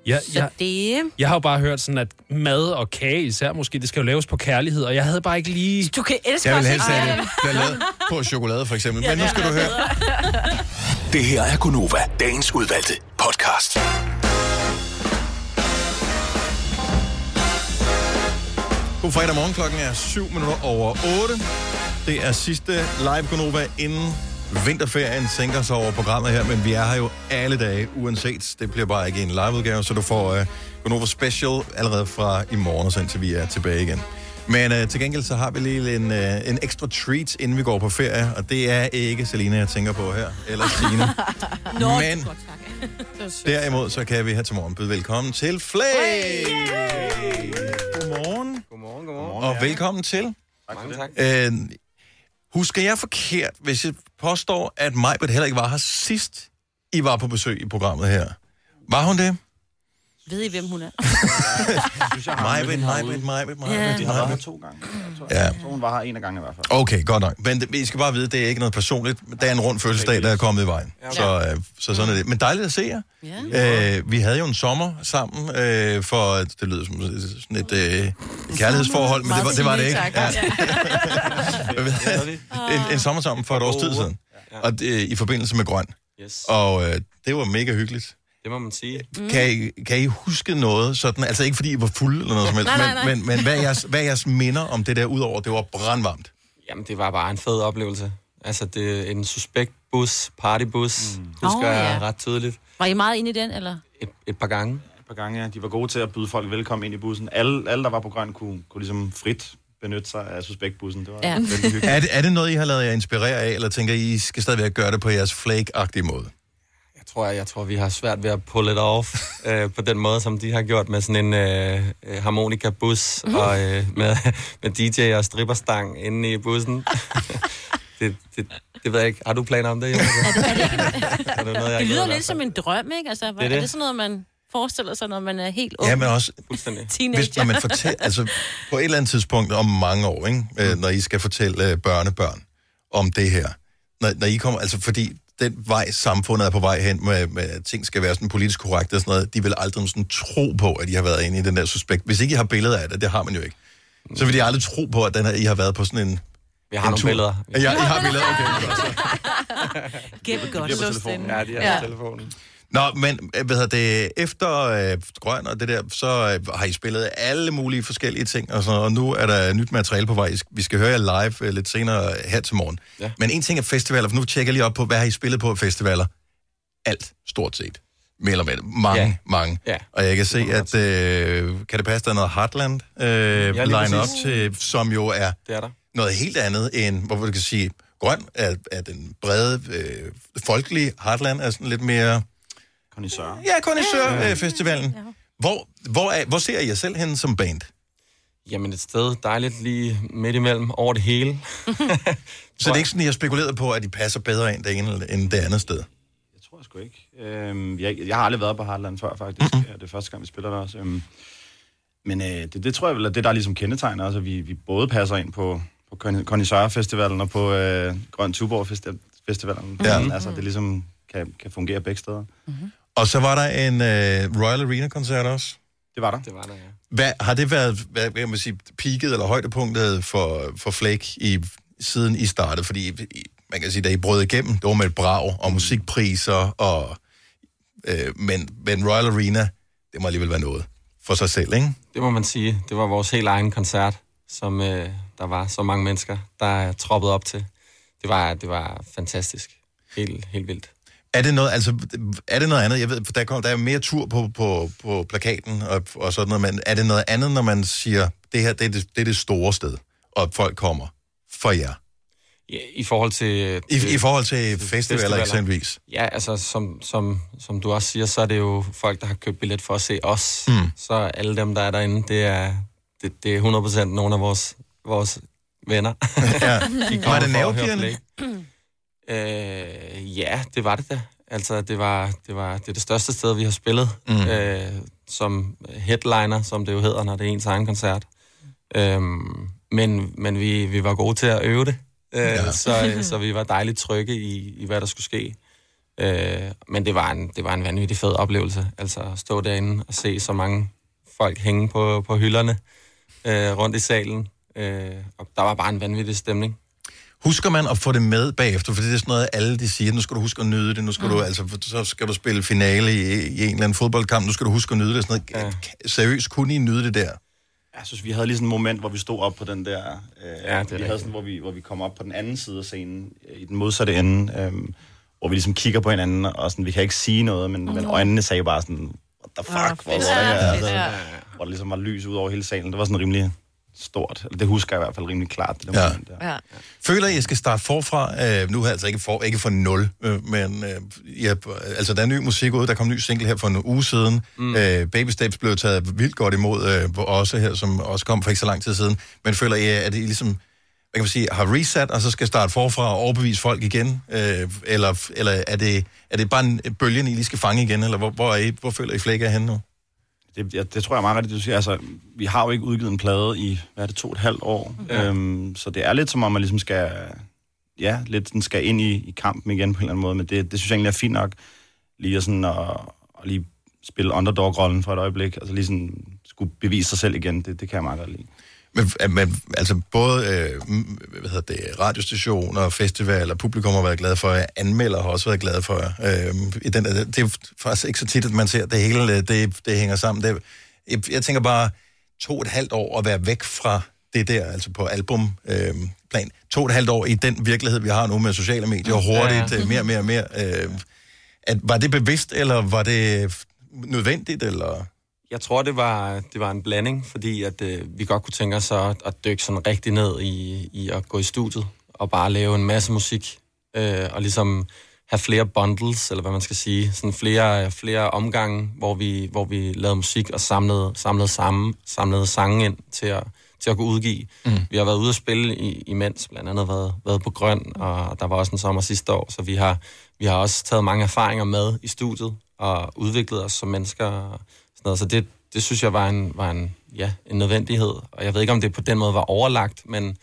Ja, Så ja. det... Jeg har jo bare hørt sådan, at mad og kage især måske, det skal jo laves på kærlighed, og jeg havde bare ikke lige... Du kan elske Jeg vil også helst have ikke- det bliver lavet på chokolade, for eksempel. Men nu skal Ja. du høre. Det her er Gunova, dagens udvalgte podcast. God fredag morgen, klokken er 7 minutter over 8. Det er sidste live Gonova inden vinterferien sænker sig over programmet her, men vi er her jo alle dage, uanset. Det bliver bare ikke en liveudgave, så du får uh, Gonova Special allerede fra i morgen, og så indtil vi er tilbage igen. Men uh, til gengæld så har vi lige en, uh, en ekstra treat, inden vi går på ferie, og det er ikke Selina, jeg tænker på her, eller Signe. Nå, Men-. Derimod så kan vi her til morgen byde velkommen til Flay! Godmorgen. Godmorgen, godmorgen. Og velkommen til. Mange tak. Øh, husker jeg forkert, hvis jeg påstår, at Majbert heller ikke var her sidst, I var på besøg i programmet her? Var hun det? Ved I, hvem hun er? Majbert, Majbert, Ja. Majbert. De har været her to gange. Jeg tror, Ja. jeg tror, hun var her en af gange i hvert fald. Okay, godt nok. Men det, I skal bare vide, det er ikke noget personligt. Der er en rund fødselsdag, der er kommet i vejen. Så, øh, så sådan er det. Men dejligt at se jer. Ja. Øh, vi havde jo en sommer sammen, øh, for det lyder som sådan et øh, kærlighedsforhold, men det var det, var det ikke. Ja. Vi en, en sommer sammen for et års tid siden, og det, i forbindelse med Grøn. Yes. Og øh, det var mega hyggeligt. Det må man sige. Mm. Kan, I, kan I huske noget sådan, altså ikke fordi I var fulde eller noget som helst, Nej, nej, nej. Men, men, men hvad, er jeres, hvad er jeres minder om det der, udover det var brandvarmt? Jamen, det var bare en fed oplevelse. Altså, det er en suspekt bus, partybus, mm. husker oh, ja. jeg ret tydeligt. Var I meget inde i den, eller? Et, et par gange. Et par gange, ja. De var gode til at byde folk velkommen ind i bussen. Alle, alle der var på grøn, kunne, kunne ligesom frit benytte sig af suspektbussen. Det var Ja. Er det, er det noget, I har lavet jer inspirere af, eller tænker I, I skal stadigvæk gøre det på jeres flake-agtige måde? Jeg tror, jeg, jeg tror, vi har svært ved at pull it off øh, på den måde, som de har gjort med sådan en øh, øh, harmonikabus Mhm. og øh, med, med DJ og stripperstang inde i bussen. det, det, det ved jeg ikke. Har du planer om det, Jonas? er det noget, jeg Det lyder lidt som en drøm, ikke? Altså, det er er, det. det sådan noget, man forestiller sig, når man er helt ung? Ja, men også. Teenager. hvis, når man fortæller, altså på et eller andet tidspunkt om mange år, ikke? Øh, når I skal fortælle øh, børnebørn om det her, når, når I kommer, altså fordi den vej, samfundet er på vej hen med, med at ting skal være sådan politisk korrekt og sådan noget, de vil aldrig sådan tro på, at I har været inde i den der suspekt. Hvis ikke I har billeder af det, det har man jo ikke, så vil de aldrig tro på, at den her, I har været på sådan en Vi har en nogle tur. billeder. Ja, I har billeder, okay. Gem godt. De er på telefonen. Ja, de er Ja. på telefonen. Nå, men øh, hvad hedder det, efter øh, Grøn og det der, så øh, har I spillet alle mulige forskellige ting, og, så, og nu er der nyt materiale på vej. Vi skal høre jer live øh, lidt senere her til morgen. Ja. Men en ting er festivaler, for nu tjekker jeg lige op på, hvad har I spillet på festivaler? Alt, stort set. Mere eller mindre. Mange, Ja. mange. Ja. Og jeg kan se, at øh, kan det passe, der er noget Heartland øh, lige line op præcis. til, som jo er, Det er der. noget helt andet end, hvor du kan sige, grøn er, er den brede, øh, folkelige Heartland er sådan lidt mere... Connoisseur. Ja, Connoisseur-festivalen. Hvor, hvor, er, hvor ser I jer selv henne som band? Jamen et sted dejligt lige midt imellem over det hele. Så det er ikke sådan, at I har spekuleret på, at de passer bedre ind det ene end det andet sted? Jeg tror sgu ikke. Øhm, jeg, jeg har aldrig været på Heartland før, faktisk. Mm-hmm. Det er første gang, vi spiller der også. Øhm, men øh, det, det tror jeg vel er det, der er ligesom kendetegner også, at vi, vi både passer ind på, på Connoisseur Festivalen og på øh, Grøn Tuborg Festi- Festivalen. Ja. Ja. Altså, det ligesom kan, kan fungere begge steder. Og så var der en øh, Royal Arena-koncert også. Det var der. Det var der, ja. Hvad, har det været, hvad kan man sige, peaket eller højdepunktet for, for Flake i, siden I startede? Fordi I- man kan sige, da I brød igennem, det var med et brag og musikpriser, og, øh, men, men Royal Arena, det må alligevel være noget for sig selv, ikke? Det må man sige. Det var vores helt egen koncert, som øh, der var så mange mennesker, der troppede op til. Det var, det var fantastisk. Helt, helt vildt. Er det noget, altså, er det noget andet? Jeg ved, for der, kom, der er mere tur på, på, på plakaten og, og sådan noget, men er det noget andet, når man siger, det her det er det, det, er det store sted, og folk kommer for jer? I, i forhold til... I, I forhold til festivaler eksempelvis? Ja, altså som, som, som du også siger, så er det jo folk, der har købt billet for at se os. Mm. Så alle dem, der er derinde, det er, det, det er 100% nogle af vores, vores venner. Ja. De Var det kommer Øh, ja, det var det da. Altså, det var, det var det, er det største sted, vi har spillet. Mm. Øh, som headliner, som det jo hedder, når det er ens egen koncert. Øhm, men men vi, vi var gode til at øve det. Øh, ja. så, så vi var dejligt trygge i, i hvad der skulle ske. Øh, men det var, en, det var en vanvittig fed oplevelse. Altså at stå derinde og se så mange folk hænge på, på hylderne øh, rundt i salen. Øh, og der var bare en vanvittig stemning. Husker man at få det med bagefter? For det er sådan noget, alle de siger, nu skal du huske at nyde det, nu skal mm. du, altså, så skal du spille finale i, i en eller anden fodboldkamp, nu skal du huske at nyde det. Sådan noget. Ja. Seriøst, kunne I nyde det der? Jeg synes, vi havde lige sådan et moment, hvor vi stod op på den der... Øh, Ja, det vi rigtigt. havde sådan, hvor vi, hvor vi kom op på den anden side af scenen, øh, i den modsatte ende, øh, hvor vi ligesom kigger på hinanden, og sådan, vi kan ikke sige noget, men, mm. men øjnene sagde bare sådan, what the fuck, hvor, fedt. hvor, Ja, ja, fedt, altså, ja. hvor der ligesom var lys ud over hele salen. Det var sådan rimelig stort. Det husker jeg i hvert fald rimelig klart, det der Ja. moment der. Ja. Føler I, at jeg skal starte forfra? Øh, nu har jeg altså ikke for, ikke for nul, øh, men øh, ja, altså, der er ny musik ude. Der kom en ny single her for en uge siden. Mm. Øh, Baby Steps blev taget vildt godt imod, øh, også her, som også kom for ikke så lang tid siden. Men føler I, at I ligesom hvad kan man sige, har reset, og så skal starte forfra og overbevise folk igen? Øh, eller eller er, det, er det bare en bølgen, I lige skal fange igen? Eller hvor, hvor, er I, hvor føler I flækker henne nu? Det, ja, det tror jeg er meget rigtigt, du siger. Altså, vi har jo ikke udgivet en plade i, hvad er det, to og et halvt år. Ja. Øhm, så det er lidt som om, man ligesom skal, ja, lidt sådan skal ind i, i kampen igen på en eller anden måde. Men det, det synes jeg egentlig er fint nok, lige at, sådan, at, at lige spille underdog-rollen for et øjeblik. Altså lige sådan skulle bevise sig selv igen. Det, det kan jeg meget godt lide. Men, men altså både øh, hvad hedder det, radiostationer, festivaler, publikum har været glade for jer, anmeldere har også været glade for jer. Øh, i den, det er faktisk ikke så tit, at man ser det hele, øh, det, det hænger sammen. Det, jeg, jeg tænker bare, to og et halvt år at være væk fra det der, altså på albumplan. Øh, plan. to og et halvt år i den virkelighed, vi har nu med sociale medier, og hurtigt, Ja. øh, mere og mere og mere. Øh, at, var det bevidst, eller var det nødvendigt, eller... Jeg tror, det var, det var en blanding, fordi at, øh, vi godt kunne tænke os at, at dykke sådan rigtig ned i, i at gå i studiet og bare lave en masse musik øh, og ligesom have flere bundles, eller hvad man skal sige, sådan flere, flere omgange, hvor vi, hvor vi lavede musik og samlede, samlede, sammen, samlede sange ind til at, til at kunne udgive. Mm. Vi har været ude at spille i, imens, blandt andet været, været på Grøn, og der var også en sommer sidste år, så vi har, vi har også taget mange erfaringer med i studiet og udviklet os som mennesker. Noget. Så det, det synes jeg var en, var en, ja, en nødvendighed. Og jeg ved ikke, om det på den måde var overlagt, men,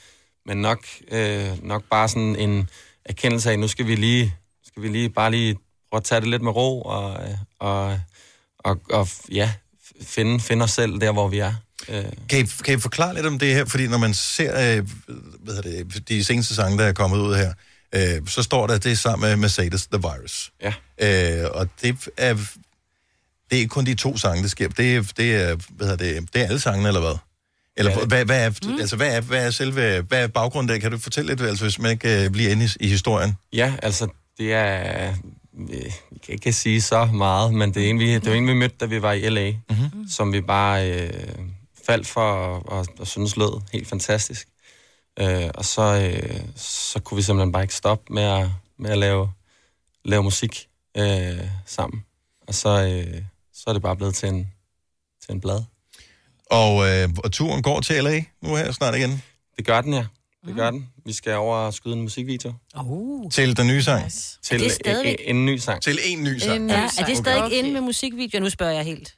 men nok, øh, nok bare sådan en erkendelse af, nu skal vi lige, skal vi lige bare lige prøve at tage det lidt med ro og, øh, og, og, og ja, finde, finde os selv der, hvor vi er. Øh, Kan I, kan I forklare lidt om det her? Fordi når man ser øh, hvad det, de seneste sange, der er kommet ud her, øh, så står der, at det er sammen med Mercedes The Virus. Ja. Øh, og det er, det er ikke kun de to sange, det sker. Det er, det er, hvad hedder det, det er alle sangene, eller hvad? Eller Ja, hvad, hvad, er, mm. altså, hvad, er, hvad er selve, hvad er baggrunden der? Kan du fortælle lidt, altså, hvis man ikke øh, bliver inde i, i historien? Ja, altså, det er... øh, Vi kan ikke sige så meget, men det er en, vi, det var en, vi mødte, da vi var i L.A., mm-hmm. som vi bare øh, faldt for og, og, og synes lød helt fantastisk. Øh, og så, øh, så kunne vi simpelthen bare ikke stoppe med at, med at lave, lave musik øh, sammen. Og så, øh, så er det bare blevet til en, til en blad. Og, øh, og turen går til LA nu her snart igen. Det gør den, ja. Det gør den. Vi skal over og skyde en musikvideo. Uh. Til den nye sang. Nice. Til Er det en, en, ny sang. Til en ny sang. En, ja, er det stadig okay. inde med musikvideo? Nu spørger jeg helt.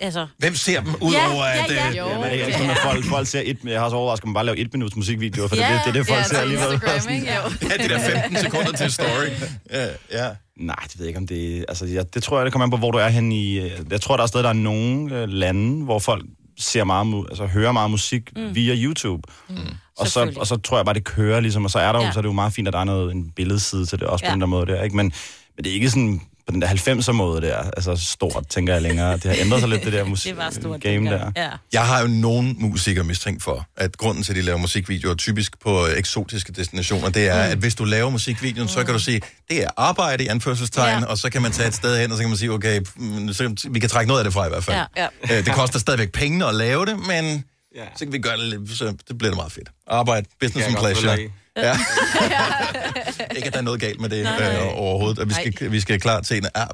Altså. Hvem ser dem, Ja, udover ja, at... ja. øh, Jo. Ja, men jeg elsker, når folk, folk ser et, jeg har så overrasket mig bare at lave et minuts musikvideo, for Ja, det, det, det er det, folk ja, ser alligevel. Jo. Ja, det der 15 sekunder til story. Ja, ja. Nej, det ved jeg ikke, om det... Altså, jeg, det tror jeg, det kommer an på, hvor du er henne i... øh, Jeg tror, der er stadig der er nogle øh, lande, hvor folk ser meget, altså hører meget musik mm. via YouTube. Mm. Og, så, og så tror jeg bare, det kører ligesom, og så er der jo, Ja. så er det jo meget fint, at der er noget, en billedside til det, også på Ja. den der måde der, ikke? Men, men det er ikke sådan på den der 90'er måde der, altså stort, tænker jeg længere. Det har ændret sig lidt, det der musik Det var stort game der. Ja. Jeg har jo nogen musikere mistænkt for, at grunden til, at de laver musikvideoer typisk på øh, eksotiske destinationer, det er, mm. at hvis du laver musikvideoen, så kan du sige, det er arbejde i anførselstegn, Ja. og så kan man tage et sted hen, og så kan man sige, okay, mm, så, vi kan trække noget af det fra i hvert fald. Ja. Øh, Det koster stadigvæk penge at lave det, men Ja. så kan vi gøre det lidt, så det bliver det meget fedt. Arbejde, business and pleasure. Ja. ikke, at der er noget galt med det Nej, nej. øh, overhovedet. Og vi skal, vi skal klar til en... Ah,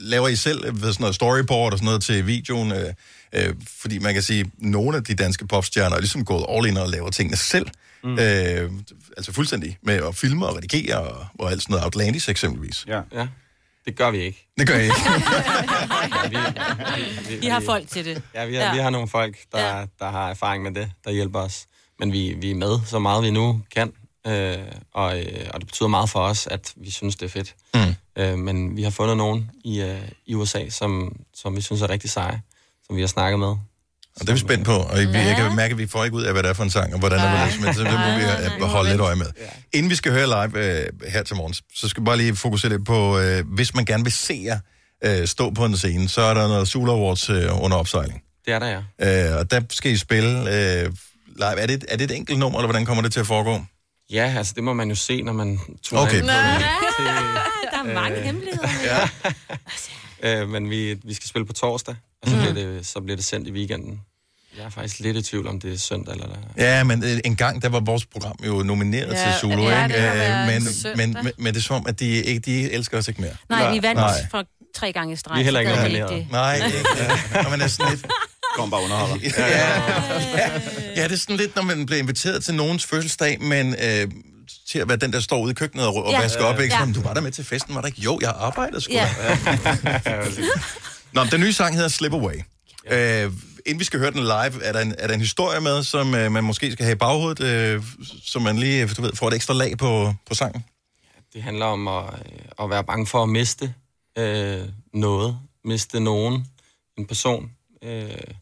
laver I selv øh, sådan noget storyboard og sådan noget til videoen? Øh, øh, fordi man kan sige, at nogle af de danske popstjerner er ligesom gået all in og laver tingene selv. Mm. Øh, altså fuldstændig med at filme og redigere og, og alt sådan noget. Outlandish eksempelvis. Ja. Ja, det gør vi ikke. Det gør jeg ikke. Ja, vi, vi, De har folk til det. Ja, vi har, Ja. vi har nogle folk, der, ja. der har erfaring med det, der hjælper os. Men vi, vi er med så meget, vi nu kan. Øh, og, øh, og det betyder meget for os, at vi synes, det er fedt. Mm. Øh, men vi har fundet nogen i, øh, i USA, som, som vi synes er rigtig seje, som vi har snakket med. Og det er vi spændt på, og vi, jeg kan mærke, at vi får ikke ud af, hvad det er for en sang, og hvordan det er, men så det må vi øh, holde lidt øje med. Inden vi skal høre live øh, her til morgen, så skal vi bare lige fokusere lidt på, øh, hvis man gerne vil se jer øh, stå på en scene, så er der noget Sula Awards øh, under opsejling. Det er der, ja. Øh, og der skal I spille øh, live. Er det, er det et enkelt nummer, eller hvordan kommer det til at foregå? Ja, altså det må man jo se, når man tuner Okay. til, Der er mange Øh. hemmeligheder. Ja. øh, men vi, vi skal spille på torsdag, og så, bliver det, så bliver det sendt i weekenden. Jeg er faktisk lidt i tvivl, om det er søndag eller... Ja, men øh, en gang, der var vores program jo nomineret Ja, til Zulu, ja, ikke? det har Øh, men, men, men, men det er som om, at de, ikke, de elsker os ikke mere. Nej, vi vandt Nej. for tre gange i streg. Vi er heller så ikke vi nomineret. det. Nej, ikke. Og man er sådan lidt... Kom bare underholder. Ja, ja, ja, det er sådan lidt, når man bliver inviteret til nogens fødselsdag, men øh, til at være den, der står ude i køkkenet og, og Ja. vasker op, ikke? Ja. Sådan, du var der med til festen, var der ikke? Jo, jeg arbejder sgu Ja. Nå, den nye sang hedder Slip Away. Øh, inden vi skal høre den live, er der en, er der en historie med, som øh, man måske skal have i baghovedet, øh, så man lige du ved, får et ekstra lag på, på sangen? Det handler om at, øh, at være bange for at miste øh, noget. Miste nogen. En person. Øh,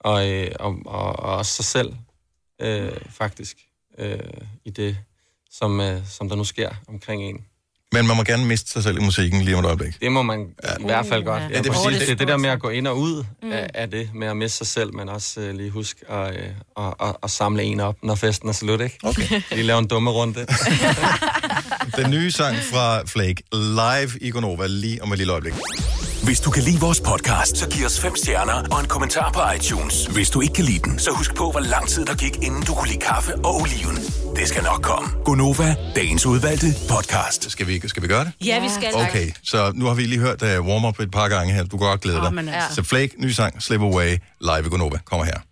og, øh, og, og, og også sig selv, øh, faktisk, øh, i det, som, øh, som der nu sker omkring en. Men man må gerne miste sig selv i musikken lige om et øjeblik. Det må man ja. i hvert fald godt. Ja, Ja, det sige, det, det- det, der med at gå ind og ud Mm. mm. af, af det, med at miste sig selv, men også øh, lige huske at, øh, at, at, at samle en op, når festen er slut, ikke? Okay. Lige lave en dumme runde. Den nye sang fra Flake, live i Gonova, lige om et lille øjeblik. Hvis du kan lide vores podcast, så giv os fem stjerner og en kommentar på iTunes. Hvis du ikke kan lide den, så husk på, hvor lang tid der gik, inden du kunne lide kaffe og oliven. Det skal nok komme. Gonova, dagens udvalgte podcast. Skal vi, skal vi gøre det? Ja, vi skal. Okay, så nu har vi lige hørt uh, warm-up et par gange her. Du kan godt glæde dig. Men altså. Så Flake, ny sang, Slip Away, live i Gonova. Kommer her.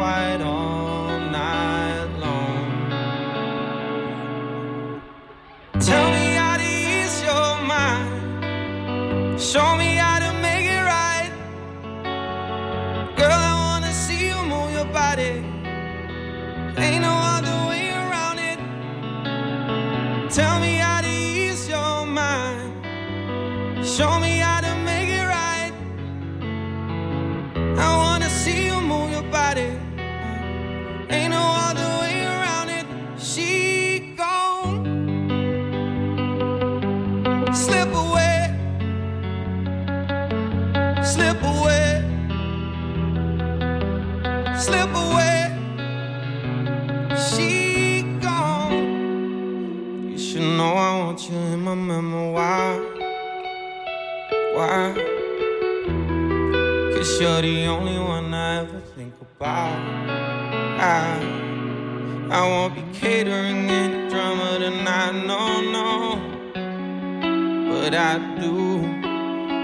Quiet all night long. Tell me how to ease your mind. Show me how to make it right. Girl, I wanna see you move your body. Ain't no other way around it. Tell me how to ease your mind. Show me memory. Why? Why? Cause you're the only one I ever think about. I, I won't be catering any drama tonight, no, no. But I do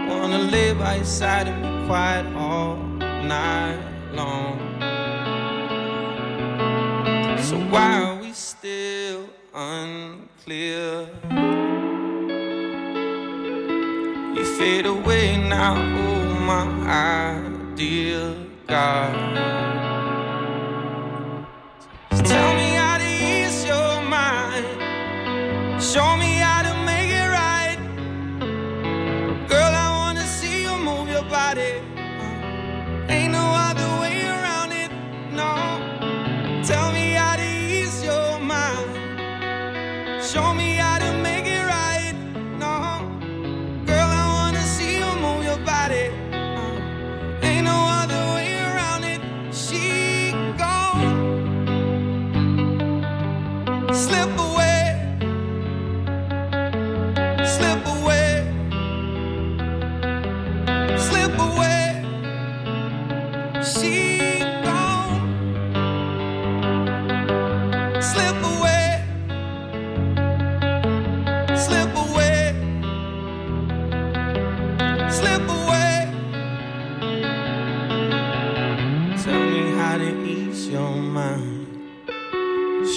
wanna lay by your side and be quiet all night long. So why are we still unclear? Fade away now, oh my ideal God. So tell me how to ease your mind. Show me how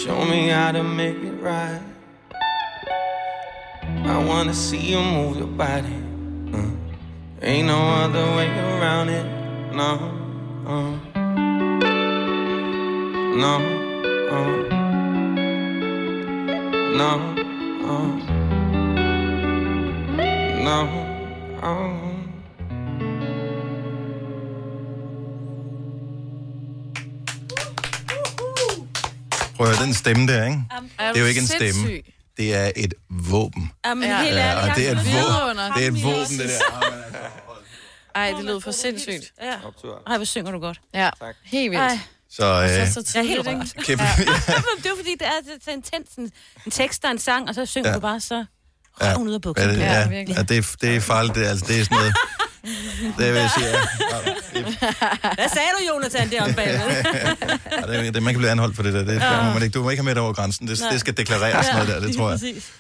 Show me how to make it right. I wanna see you move your body. Uh, ain't no other way around it. No. Uh, no. Uh, no. Uh, no. Prøv at høre, den stemme der, ikke? Det er jo ikke en stemme. sindssyg? Det er et våben. Jamen, Ja. helt Ja, ærligt. og det er et våben. Det er et våben, det der. Ej, det lød for sindssygt. Ja. Ej, hvor synger du godt. Ja, helt vildt. Ej. Så, øh, Jeg er helt rørt. Kæmpe- Ja. det er fordi, det er så- så intens en, en tekst og en sang, og så synger Ja. du bare så Ja. ud af buksen. Ja, ja, ja, det, er, det er farligt. Det, altså, det er sådan noget... Det vil jeg sige, ja. Hvad sagde du, Jonathan, deromme bagved? Ja, det, det, man kan blive anholdt for det der. Det, ja. må man ikke, du må ikke have med det over grænsen. Det, det skal deklareres Ja, noget der, det tror jeg.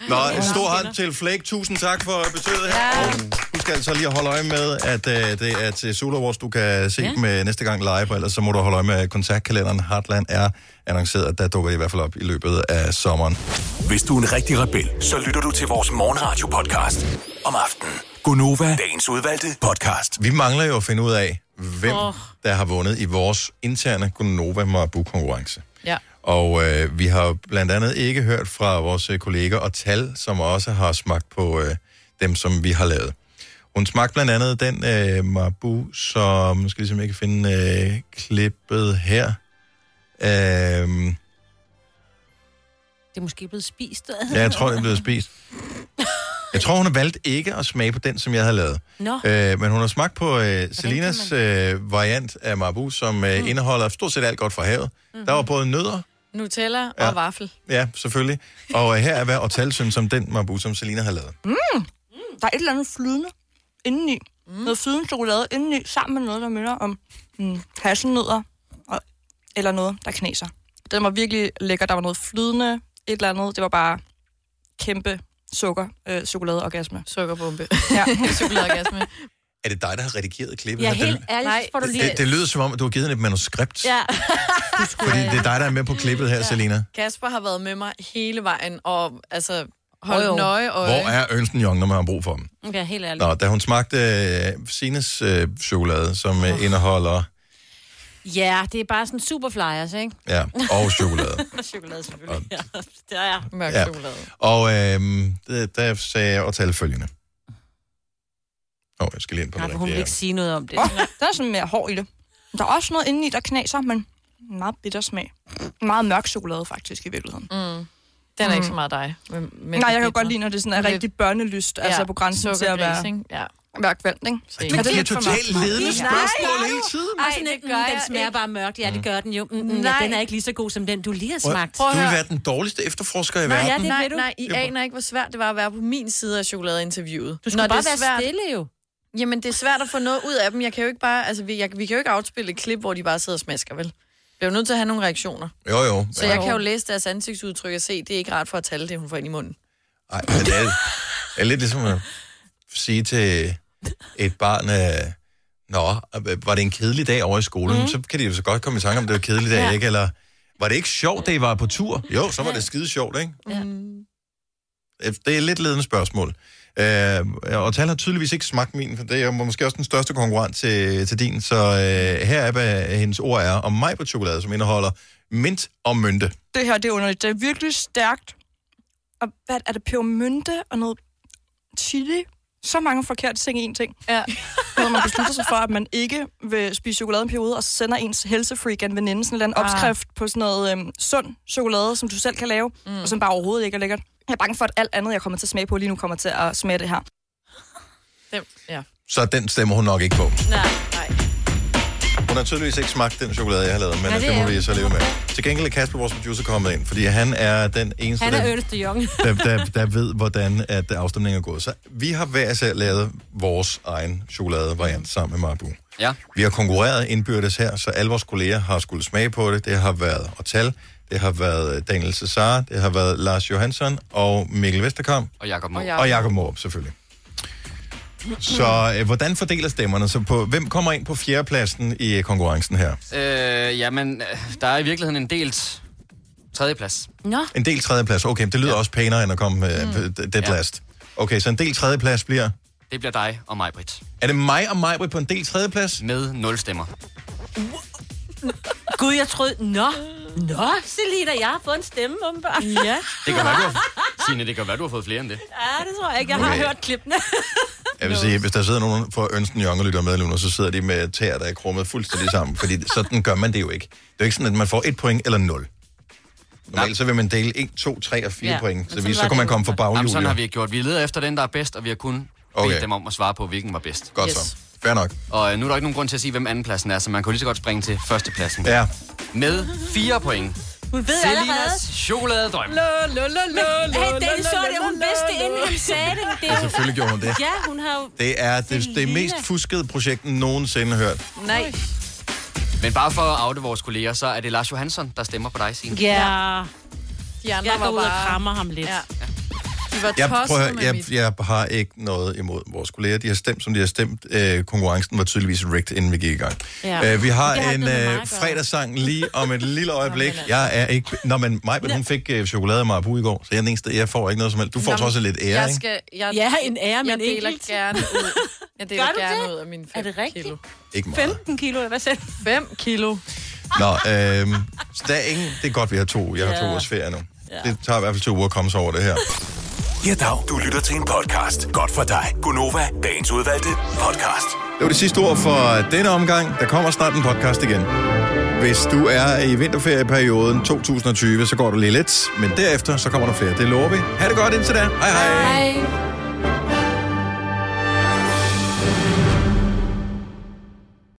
Nå, en stor hånd til Flake. Tusind tak for besøget her. Ja. Husk altså lige at holde øje med, at uh, det er til Sula Awards, du kan se Ja. med næste gang live, og ellers så må du holde øje med kontaktkalenderen. Heartland er annonceret, der dukker det i hvert fald op i løbet af sommeren. Hvis du er en rigtig rebel, så lytter du til vores morgenradio-podcast om aftenen. Gunova, dagens udvalgte podcast. Vi mangler jo at finde ud af, hvem oh. der har vundet i vores interne Gunova Marabu-konkurrence. Ja. Og øh, vi har blandt andet ikke hørt fra vores øh, kolleger og Tal, som også har smagt på øh, dem, som vi har lavet. Hun smagte blandt andet den øh, Marabu, som... Nu skal jeg ligesom ikke finde øh, klippet her. Øh, Det er måske blevet spist. ja, jeg tror, det er blevet spist. Jeg tror, hun har valgt ikke at smage på den, som jeg havde lavet. Nå. Øh, men hun har smagt på øh, Selinas øh, variant af Marabu, som øh, mm. indeholder stort set alt godt fra havet. Mm-hmm. Der var både nødder, Nutella Ja. og vaffel. ja, selvfølgelig. Og øh, her er hvad Ortal synes om den Marabu, som Selina har lavet. Mm. Der er et eller andet flydende indeni. Mm. Noget flydende chokolade indeni, sammen med noget, der minder om mm, hasselnødder. Og, eller noget, der knaser. Den var virkelig lækker. Der var noget flydende, et eller andet. Det var bare kæmpe sukker, øh, chokoladeorgasme. Sukkerbombe. Ja, chokoladeorgasme. Er det dig, der har redigeret klippet? Ja, helt det, ærligt, Nej, får du lige... det, det lyder som om, at du har givet et manuskript. Ja. Fordi det er dig, der er med på klippet her, ja. Selina. Kasper har været med mig hele vejen, og altså holdt Jo, jo. nøje øje. Hvor er Ernst Young, når man har brug for dem? Okay, helt ærligt. Nå, da hun smagte øh, Sines øh, chokolade, som øh, indeholder Ja, det er bare sådan super flyers, ikke? ja, og chokolade. chokolade selvfølgelig. Ja, det er. Mørk Ja. chokolade. Og øh, det, der sagde jeg at tale følgende. Åh, oh, jeg skal lige ind på Nej, det for hun vil rigtige. ikke sige noget om det. Oh, der er sådan mere hår i det. Der er også noget indeni, der knaser, men en meget bitter smag. Meget mørk chokolade, faktisk, i virkeligheden. Mm. Den er ikke så meget dig. Men, men Nej, jeg kan bitre. godt lide, når det sådan er rigtig børnelyst, ja, altså på grænsen til at være, ikke? Ja. Være kvalt, ikke? Men det er totalt ledende spørgsmål hele tiden. Ej, sådan det gør mm, den smager ikke. bare mørkt. Ja, det gør den jo. Mm, mm, ja, Nej. den er ikke lige så god som den, du lige har Prøv- smagt. Du vil være den dårligste efterforsker i Nej, verden. ja, det nej, du. nej, I aner ikke, hvor svært det var at være på min side af chokoladeinterviewet. Du skulle Når bare det er være stille jo. Jamen, det er svært at få noget ud af dem. Jeg kan jo ikke bare, altså, vi, jeg, vi kan jo ikke afspille et klip, hvor de bare sidder og smasker, vel? Jeg er jo nødt til at have nogle reaktioner. Jo, jo. Så jeg kan jo læse deres ansigtsudtryk og se, det er ikke rart for at tale det, hun får ind i munden. Ej, men det er, det er lidt ligesom sige til et barn, øh, Nå, var det en kedelig dag over i skolen? Mm. Så kan de jo så godt komme i tanke om, det var en kedelig dag, ja. Ikke? Eller var det ikke sjovt, da I var på tur? Jo, så var det skide sjovt, ikke? Ja. Det er lidt ledende spørgsmål. Øh, og Tal har tydeligvis ikke smagt min, for det er måske også den største konkurrent til, til din. Så øh, her er, hvad hendes ord er om mig på chokolade, som indeholder mint og mynte. Det her, det er underligt. Det er virkelig stærkt. Og hvad er det? Pebermynte og noget chili? Så mange forkerte ting i en ting. Ja. Når man beslutter sig for, at man ikke vil spise chokolade en periode, og så sender ens helsefreak en veninde sådan en eller anden Ah. opskrift på sådan noget øhm, sund chokolade, som du selv kan lave, mm. og som bare overhovedet ikke er lækkert. Jeg er bange for, at alt andet, jeg kommer til at smage på lige nu, kommer til at smage det her. Dem, ja. Så den stemmer hun nok ikke på. Nej. Hun har tydeligvis ikke smagt den chokolade, jeg har lavet, men Ja, det det, det må vi så leve med. Til gengæld er Kasper, vores producer, kommet ind, fordi han er den eneste, Han er der, Young. der, der, der ved, hvordan at afstemningen er gået. Så vi har hver især lavet vores egen chokoladevariant sammen med Marbu. Ja. Vi har konkurreret indbyrdes her, så alle vores kolleger har skulle smage på det. Det har været Otal, det har været Daniel Cesar, det har været Lars Johansson og Mikkel Vesterkamp. Og Jakob Morup. Og Jakob Morup, selvfølgelig. Så øh, hvordan fordeler stemmerne? Så på, hvem kommer ind på fjerdepladsen i konkurrencen her? Øh, jamen, øh, der er i virkeligheden en delt tredjeplads. Nå. En del tredjeplads. Okay, det lyder ja. også pænere end at komme øh, mm. dead Ja. last. Okay, så en del tredjeplads bliver... Det bliver dig og mig, Britt. Er det mig og mig på en del tredjeplads? Med nul stemmer. Gud, jeg troede... Nå, nå, Selina, jeg har fået en stemme, åbenbart. Ja. Det kan være, du har, Signe, det kan være, du har fået flere end det. Ja, det tror jeg ikke. Jeg har Okay. hørt klippene. Jeg vil sige, hvis der sidder nogen for Ernsten Young og lytter med nu, så sidder de med tæer, der er krummet fuldstændig sammen. Fordi sådan gør man det jo ikke. Det er jo ikke sådan, at man får et point eller nul. Normalt så vil man dele 1, 2, 3 og 4 Ja, point. Så, vi, så kunne man det komme for baghjul. Jamen, sådan har vi ikke gjort. Vi leder efter den, der er bedst, og vi har kun Okay. bedt dem om at svare på, hvilken var bedst. Godt så. Fair nok. Og øh, nu er der ikke nogen grund til at sige, hvem andenpladsen er, så man kan lige så godt springe til førstepladsen. Ja. Med fire point. Hun ved allerede. Selinas chokoladedrøm. Men, hey, Dennis så det. Hun vidste det, inden han sagde det. det er Ja, selvfølgelig gjorde hun det. Ja, hun har jo... Det er det, det mest fuskede projekt, nogensinde hørt. Nej. Men bare for at afde vores kolleger, så er det Lars Johansson, der stemmer på dig, Signe. Ja. De andre Jeg går var ud og bare... krammer ham lidt. Ja. De var Jeg, prøv høre, med jeg, mit... jeg har ikke noget imod vores kolleger. De har stemt, som de har stemt. Øh, konkurrencen var tydeligvis rigged, inden vi gik i gang. Ja. Øh, vi har en øh, fredagssang lige om et lille øjeblik. Jeg er ikke... Nå, men mig, hun fik øh, chokolade Marabu i går, så jeg er den eneste, jeg får ikke noget som helst. Du får Nå, så også lidt ære, jeg ikke? skal, jeg, Ja, en ære, jeg men deler enkelt. gerne ud. Jeg deler Gør du gerne det? ud af mine 5 Er det rigtigt? kilo. Ikke meget. 15 kilo, eller hvad selv? 5 kilo. Nå, øh, så der er ingen... Det er godt, vi har to. Jeg har to Ja. ugers ferie nu. Det tager i hvert fald to uger at komme sig over det her. Ja, dag. Du lytter til en podcast. Godt for dig. Gunova, dagens udvalgte podcast. Det var det sidste ord for denne omgang. Der kommer snart en podcast igen. Hvis du er i vinterferieperioden 2020, så går det lige lidt. Men derefter, så kommer der flere. Det lover vi. Ha' det godt indtil da. Hej hej. Hej.